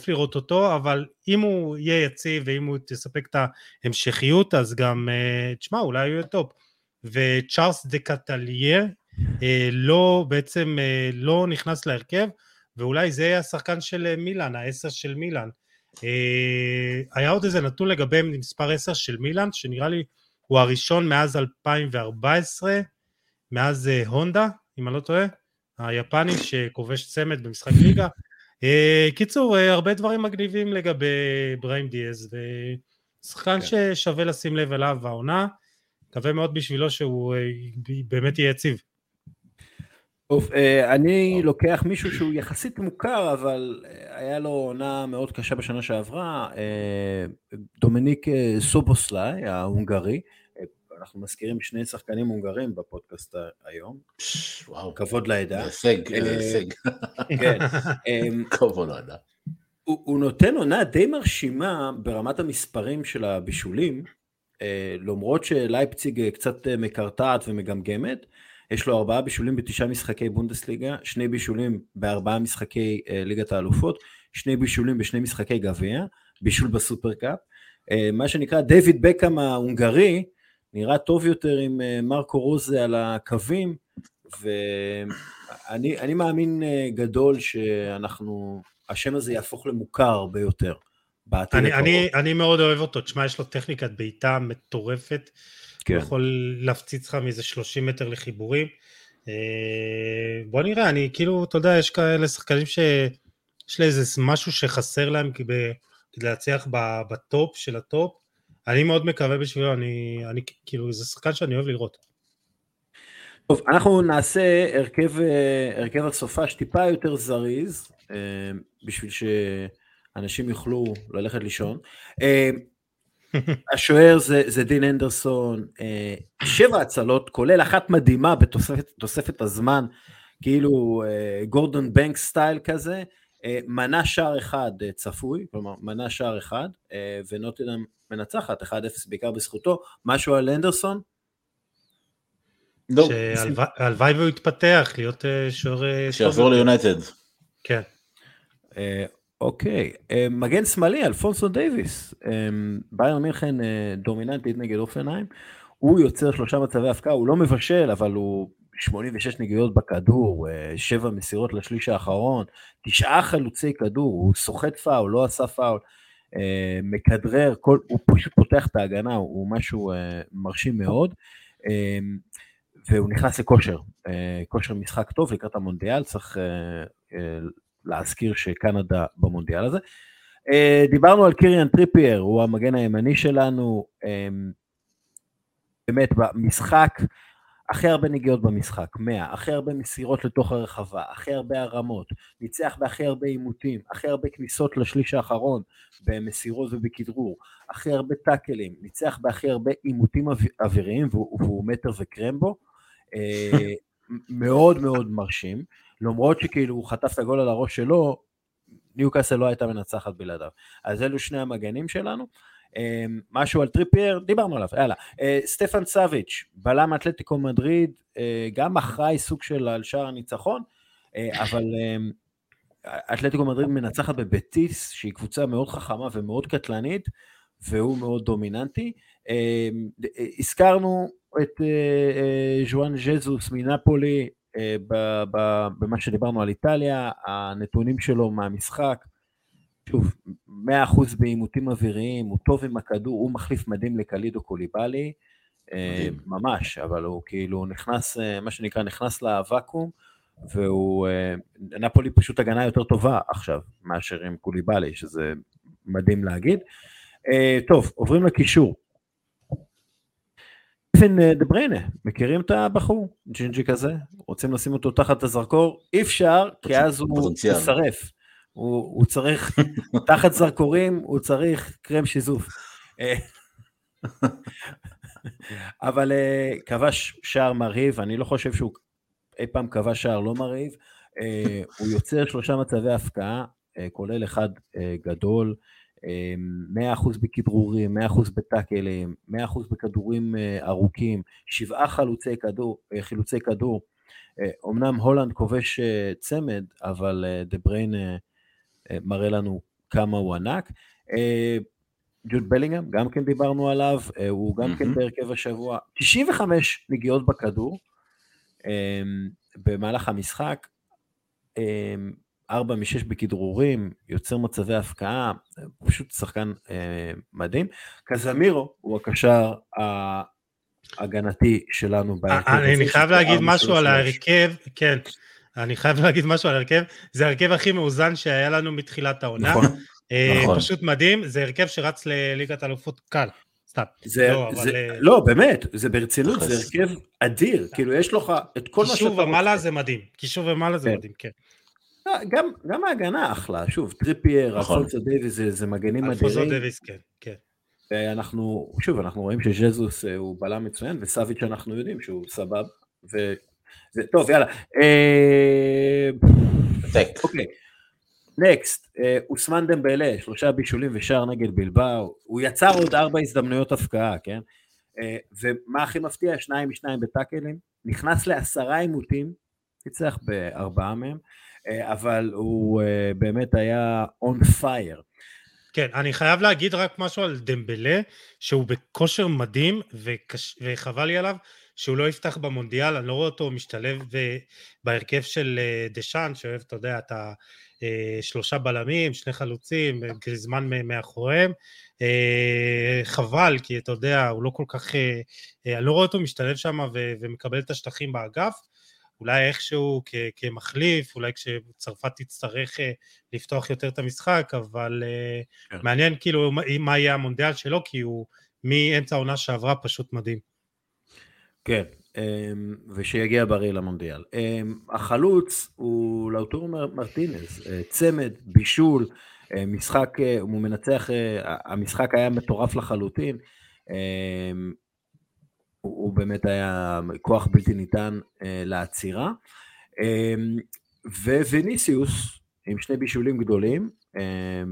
אה, לראות אותו, אבל אם הוא יהיה יציב ואם הוא יספק את ההמשכיות אז גם, אה, תשמע אולי הוא יהיה טופ. וצ'ארלס דה קטלייה אה, לא בעצם לא נכנס להרכב ואולי זה יהיה השחקן של מילאן, העשר של מילאן. היה עוד איזה נתון לגבי מספר עשר של מילאן שנראה לי הוא הראשון מאז 2014 מאז הונדה, אם אני לא טועה, היפני שכובש צמד במשחק ליגה. אה, קיצור, אה, הרבה דברים מגניבים לגבי בריים דיאז, ושחקן כן. ששווה לשים לב אליו העונה, מקווה מאוד בשבילו שהוא באמת יהיה יציב. טוב, אני לוקח מישהו שהוא יחסית מוכר, אבל היה לו עונה מאוד קשה בשנה שעברה, דומיניק סובוסליי, ההונגרי, אנחנו מזכירים שני שחקנים הונגרים בפודקאסט היום. וואו. כבוד לעדה. הישג, אה, הישג. כן. אמ, כבוד לעדה. הוא נותן עונה די מרשימה ברמת המספרים של הבישולים, אה, למרות שלייפציג אה, קצת מקרטעת ומגמגמת, יש לו ארבעה בישולים בתשעה משחקי בונדסליגה, שני בישולים בארבעה משחקי ליגת האלופות, שני בישולים בשני משחקי גביע, בישול בסופרקאפ, מה שנקרא דיוויד בקאם ההונגרי, נראה טוב יותר עם אה, מרקו רוזה על הקווים, ואני מאמין אה, גדול שאנחנו, השם הזה יהפוך למוכר הרבה יותר. אני, אני, אני מאוד אוהב אותו, תשמע, יש לו טכניקת בעיטה מטורפת, כן. הוא יכול להפציץ לך מאיזה 30 מטר לחיבורים. אה, בוא נראה, אני כאילו, אתה יודע, יש כאלה שחקנים שיש לי איזה משהו שחסר להם כדי להצליח בטופ של הטופ, אני מאוד מקווה בשבילו, אני, אני כאילו, זה שחקן שאני אוהב לראות. טוב, אנחנו נעשה הרכב, אה, הרכב הסופה שטיפה יותר זריז, אה, בשביל שאנשים יוכלו ללכת לישון. אה, השוער זה, זה דין אנדרסון, שבע הצלות, כולל אחת מדהימה בתוספת הזמן, כאילו גורדון בנק סטייל כזה, מנה שער אחד צפוי, כלומר מנה שער אחד, ונוטינם מנצחת 1-0 בעיקר בזכותו, משהו על אנדרסון? לא. שהלוואי והוא יתפתח להיות אה, שוער... אה, שיעבור ליונייטד. כן. אה, אוקיי, מגן שמאלי, אלפונסו דייוויס, באיירן מינכן דומיננטית נגד הופנהיים, הוא יוצר שלושה מצבי הבקעה, הוא לא מבשל, אבל הוא 86 נגיעות בכדור, 7 מסירות לשליש האחרון, תשעה חילוצי כדור, הוא סוחט פאול, לא עשה פאול. אה, מכדרר, כל, הוא פשוט פותח את ההגנה, הוא משהו אה, מרשים מאוד, אה, והוא נכנס לכושר, כושר משחק טוב לקראת המונדיאל, צריך להזכיר שקנדה במונדיאל הזה. דיברנו על קיריאן טריפייר, הוא המגן הימני שלנו, באמת במשחק, הכי הרבה נגיעות במשחק, 100, הכי הרבה מסירות לתוך הרחבה, הכי הרבה הרמות, ניצח בהכי הרבה עימותים, הכי הרבה כניסות לשליש האחרון במסירות ובכדרור, הכי הרבה טאקלים, ניצח בהכי הרבה עימותים אוויריים והוא, והוא מטר וקרמבו, אה, מאוד מאוד מרשים, למרות שכאילו הוא חטף את הגול על הראש שלו, ניוקאסל לא הייתה מנצחת בלעדיו. אז אלו שני המגנים שלנו. אמ, משהו על טריפייר, דיברנו עליו, יאללה. אה, סטפן סאביץ', בלם אתלטיקו מדריד, אה, גם אחראי סוג של על שער הניצחון, אה, אבל אמ, אתלטיקו מדריד מנצחת בבטיס, שהיא קבוצה מאוד חכמה ומאוד קטלנית, והוא מאוד דומיננטי. אמ, הזכרנו את ז'ואן ז'זוס מנפולי, במה שדיברנו על איטליה, הנתונים שלו מהמשחק, שוב, 100% בעימותים אוויריים, הוא טוב עם הכדור, הוא מחליף מדהים לקלידו קוליבאלי, אה, ממש, אבל הוא כאילו נכנס, אה, מה שנקרא, נכנס לוואקום, והוא, אה, נפולי פשוט הגנה יותר טובה עכשיו, מאשר עם קוליבאלי, שזה מדהים להגיד. טוב, עוברים לקישור. קווין דה בריינה, מכירים את הבחור? ג'ינג'י כזה? רוצים לשים אותו תחת הזרקור? אי אפשר, כי אז הוא ישרף. הוא, הוא צריך, תחת זרקורים, הוא צריך קרם שיזוף. אה, אבל אה, כבש שער מרהיב, אני לא חושב שהוא אי פעם כבש שער לא מרהיב. אה, הוא יוצר שלושה מצבי הפקעה, אה, כולל אחד אה, גדול, 100% בכדרורים, 100% בטאקלים, 100% בכדורים ארוכים, שבעה חלוצי כדור, חילוצי כדור. אמנם הולנד כובש צמד, אבל דה בריין מראה לנו כמה הוא ענק. ג'וד בלינגהם, גם כן דיברנו עליו, הוא גם כן בהרכב השבוע. 95 נגיעות בכדור במהלך המשחק, ארבע משש בכדרורים, יוצר מצבי הפקעה, פשוט שחקן אה, מדהים. קזמירו הוא הקשר ההגנתי שלנו בהרכב. אני חייב להגיד משהו על ההרכב, כן, אני חייב להגיד משהו על ההרכב, זה ההרכב הכי מאוזן שהיה לנו מתחילת העונה. נכון, אה, נכון. פשוט מדהים, זה הרכב שרץ לליגת אלופות קל. סתם. זה, לא, זה, אבל... אה, לא, באמת, זה ברצינות, זה הרכב אדיר, כאילו יש לך את כל מה שאתה רוצה. קישור ומעלה זה מדהים, קישור ומעלה זה כן. מדהים, כן. אה, גם, גם ההגנה אחלה, שוב, טריפייר, נכון. אלפונסו דייוויס זה, זה מגנים אדירים. אלפונסו דייוויס, כן, כן. ואנחנו, שוב, אנחנו רואים שז'זוס אה, הוא בלם מצוין, וסאביץ' אנחנו יודעים שהוא סבבה, וזה, טוב, יאללה. אה, אוקיי, next, אוסמן דמבלה, שלושה בישולים ושער נגד בילבאו, הוא יצר עוד ארבע הזדמנויות הבקעה, כן? ומה הכי מפתיע? שניים משניים בטאקלים, נכנס לעשרה עימותים, ניצח בארבעה מהם, אה, אבל הוא אה, באמת היה on fire. כן, אני חייב להגיד רק משהו על דמבלה, שהוא בכושר מדהים, וקש... וחבל לי עליו שהוא לא יפתח במונדיאל, אני לא רואה אותו משתלב ב... בהרכב של אה, דשאן, שאוהב, אתה יודע, את השלושה בלמים, שני חלוצים, גריזמן מאחוריהם. חבל, כי אתה יודע, הוא לא כל כך... אני לא רואה אותו משתלב שם. ומקבל את השטחים באגף. אולי איכשהו כ- כמחליף, אולי כשצרפת תצטרך אה, לפתוח יותר את המשחק, אבל אה, כן. מעניין כאילו מה יהיה המונדיאל שלו, כי הוא מאמצע העונה שעברה פשוט מדהים. כן, אמ, ושיגיע בריא למונדיאל. אמ, החלוץ הוא לאוטור מרטינז, אה, צמד, בישול, משחק, הוא מנצח, המשחק היה מטורף לחלוטין. אמ, הוא, הוא באמת היה כוח בלתי ניתן אה, לעצירה. אה, ווניסיוס עם שני בישולים גדולים. אה,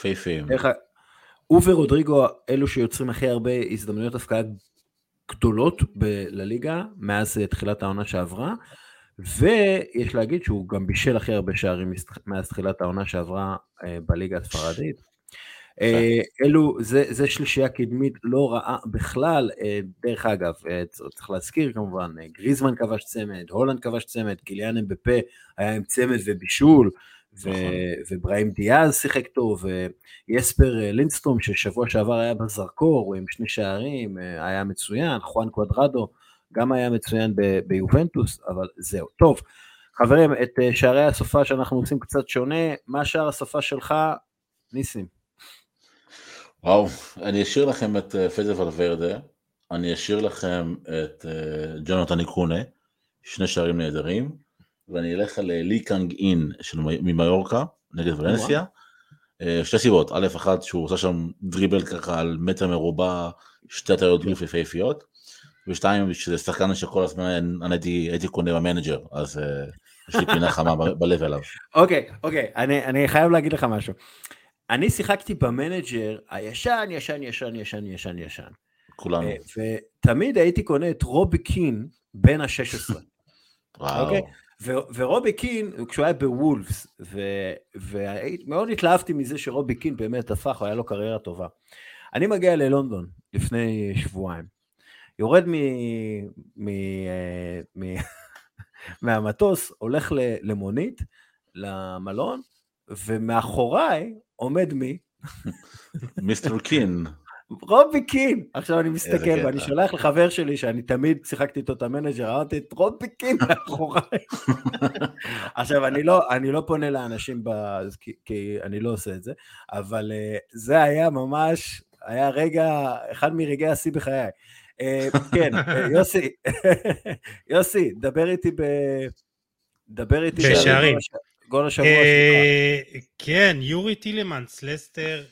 פייפים. הוא ורודריגו אלו שיוצרים הכי הרבה הזדמנויות הפקעה גדולות לליגה מאז תחילת העונה שעברה. ויש להגיד שהוא גם בישל הכי הרבה שערים מאז תחילת העונה שעברה בליגה הספרדית. אה, אלו, זה, זה שלישייה קדמית לא רעה בכלל, אה, דרך אגב, אה, צריך להזכיר כמובן, גריזמן כבש צמד, הולנד כבש צמד, קיליאן אמבפה היה עם צמד ובישול. ובראים דיאז שיחק טוב, ויספר לינסטרום ששבוע שעבר היה בזרקור, עם שני שערים, היה מצוין, חואן קוודרדו גם היה מצוין ביובנטוס, אבל זהו. טוב, חברים, את שערי הסופה שאנחנו עושים קצת שונה, מה שער הסופה שלך, ניסים? וואו, אני אשאיר לכם את אה, פדה ולוורדה, אני אשאיר לכם את אה, ג'ונתן איקונה, שני שערים נהדרים, ואני אלך על אה, לי קאנג אין של ממיורקה נגד ולנסיה. שתי סיבות, א', אחת שהוא עושה שם דריבל ככה על מטר מרובע, שתי הטעיות גוף יפהפיות, ושתיים, שזה שחקן שכל הזמן אני הייתי, קונה במנג'ר, אז יש לי פינה חמה בלב אליו. אוקיי, אוקיי, אני חייב להגיד לך משהו. אני שיחקתי במנג'ר הישן, ישן, ישן, ישן, ישן, ישן. כולנו. אה, ותמיד הייתי קונה את רובי קין בן ה-16. וואו. ורובי קין, כשהוא היה בוולפס, ומאוד התלהבתי מזה שרובי קין באמת הפך, היה לו קריירה טובה. אני מגיע ללונדון לפני שבועיים, יורד מ... מ... אה, מ... מהמטוס, הולך למונית, למלון, ומאחוריי עומד מי? מיסטר קין. רובי קין. עכשיו אני מסתכל ואני שולח לחבר שלי שאני תמיד שיחקתי איתו את המנג'ר, אמרתי את רובי קין מאחוריי. עכשיו אני לא, אני לא פונה לאנשים, ב... כי, כי אני לא עושה את זה, אבל uh, זה היה ממש, היה רגע, אחד מרגעי השיא בחיי. Uh, כן, uh, יוסי, יוסי, דבר איתי ב... דבר איתי בשערים. גול השבוע שלך. כן, יורי טילמנס, לסטר,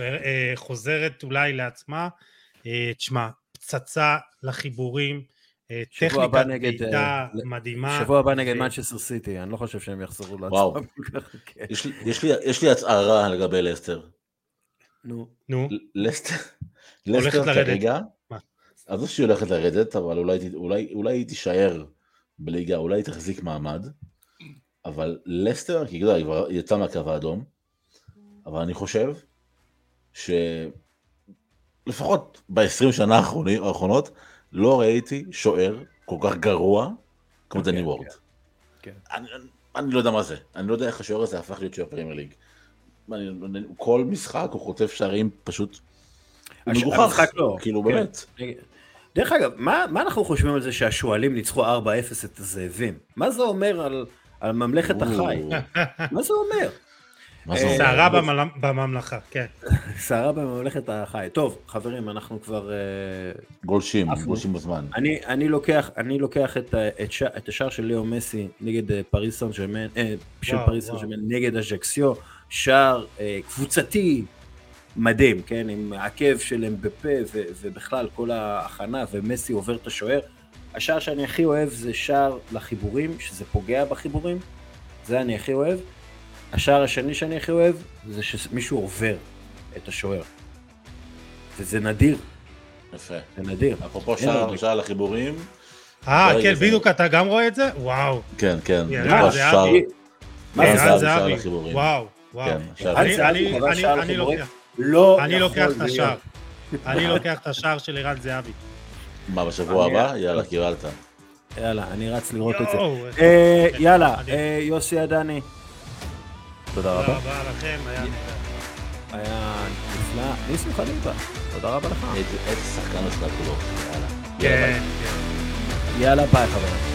אה, אה, חוזרת אולי לעצמה. אה, תשמע, פצצה לחיבורים, אה, טכניקת נגד, בעיטה אה, מדהימה. שבוע הבא נגד מנצ'סטר סיטי, אני לא חושב שהם יחזרו וואו. לעצמם. כך, כן. יש לי- יש לי- יש לי הצהרה לגבי לסטר. נו, נו, לסטר, לסטר. כרגע, מה? עזוב שהיא הולכת לרדת, אבל אולי, אולי, אולי היא תישאר בליגה, אולי היא תחזיק מעמד, אבל לסטר, כי יודע, היא כבר יצאה מהקו האדום, אבל אני חושב שלפחות ב-20 שנה האחרונות, לא ראיתי שוער כל כך גרוע כמו כן, דני כן, וורד. כן. אני, אני, אני לא יודע מה זה, אני לא יודע איך השוער הזה הפך להיות שוער פרמייר ליג. אני, אני, כל משחק הוא חוטף שערים פשוט, מגוחך, לא, כאילו כן. באמת. דרך אגב, מה, מה אנחנו חושבים על זה שהשועלים ניצחו 4-0 את הזאבים? מה זה אומר על, על ממלכת החי? מה זה אומר? סערה בממל- בממלכה, כן. סערה בממלכת החי. טוב, חברים, אנחנו כבר... אה, גולשים. גולשים בזמן. אני, אני לוקח, אני לוקח את, השער של ליאו מסי נגד אה, פריס סן ג'רמן, אה, של פריס סן. ג'רמן נגד אג'קסיו, שער אה, קבוצתי מדהים, כן, עם עקב של אמבפה ו, ובכלל כל ההכנה, ומסי עובר את השוער. השער שאני הכי אוהב זה שער לחיבורים, שזה פוגע בחיבורים, זה אני הכי אוהב. השער השני שאני הכי אוהב זה שמישהו עובר את השוער. וזה נדיר, יפה. זה נדיר. אפרופו שער עוד. שער לחיבורים, אה, רגע, כן, בדיוק, אתה גם רואה את זה? וואו. כן, כן. פה זהבי. מה ערן זה ערן זהבי, שער זהבי. לחיבורים. וואו, וואו. כן, אני-. לוקח- לא אני לוקח את. השער. אני לוקח את השער של ערן זהבי. מה, בשבוע הבא? יאללה, קיבלת. יאללה, אני רץ לראות את זה. אה, יאללה. אה, יוסי עדני. תודה תודה רבה. רבה לכם, היה נהדר. היה נפלא. ניסים חליבה, תודה רבה לך. איזה שחקן משחק כולו. יאללה. יאללה. כן, כן. יאללה ביי חברים.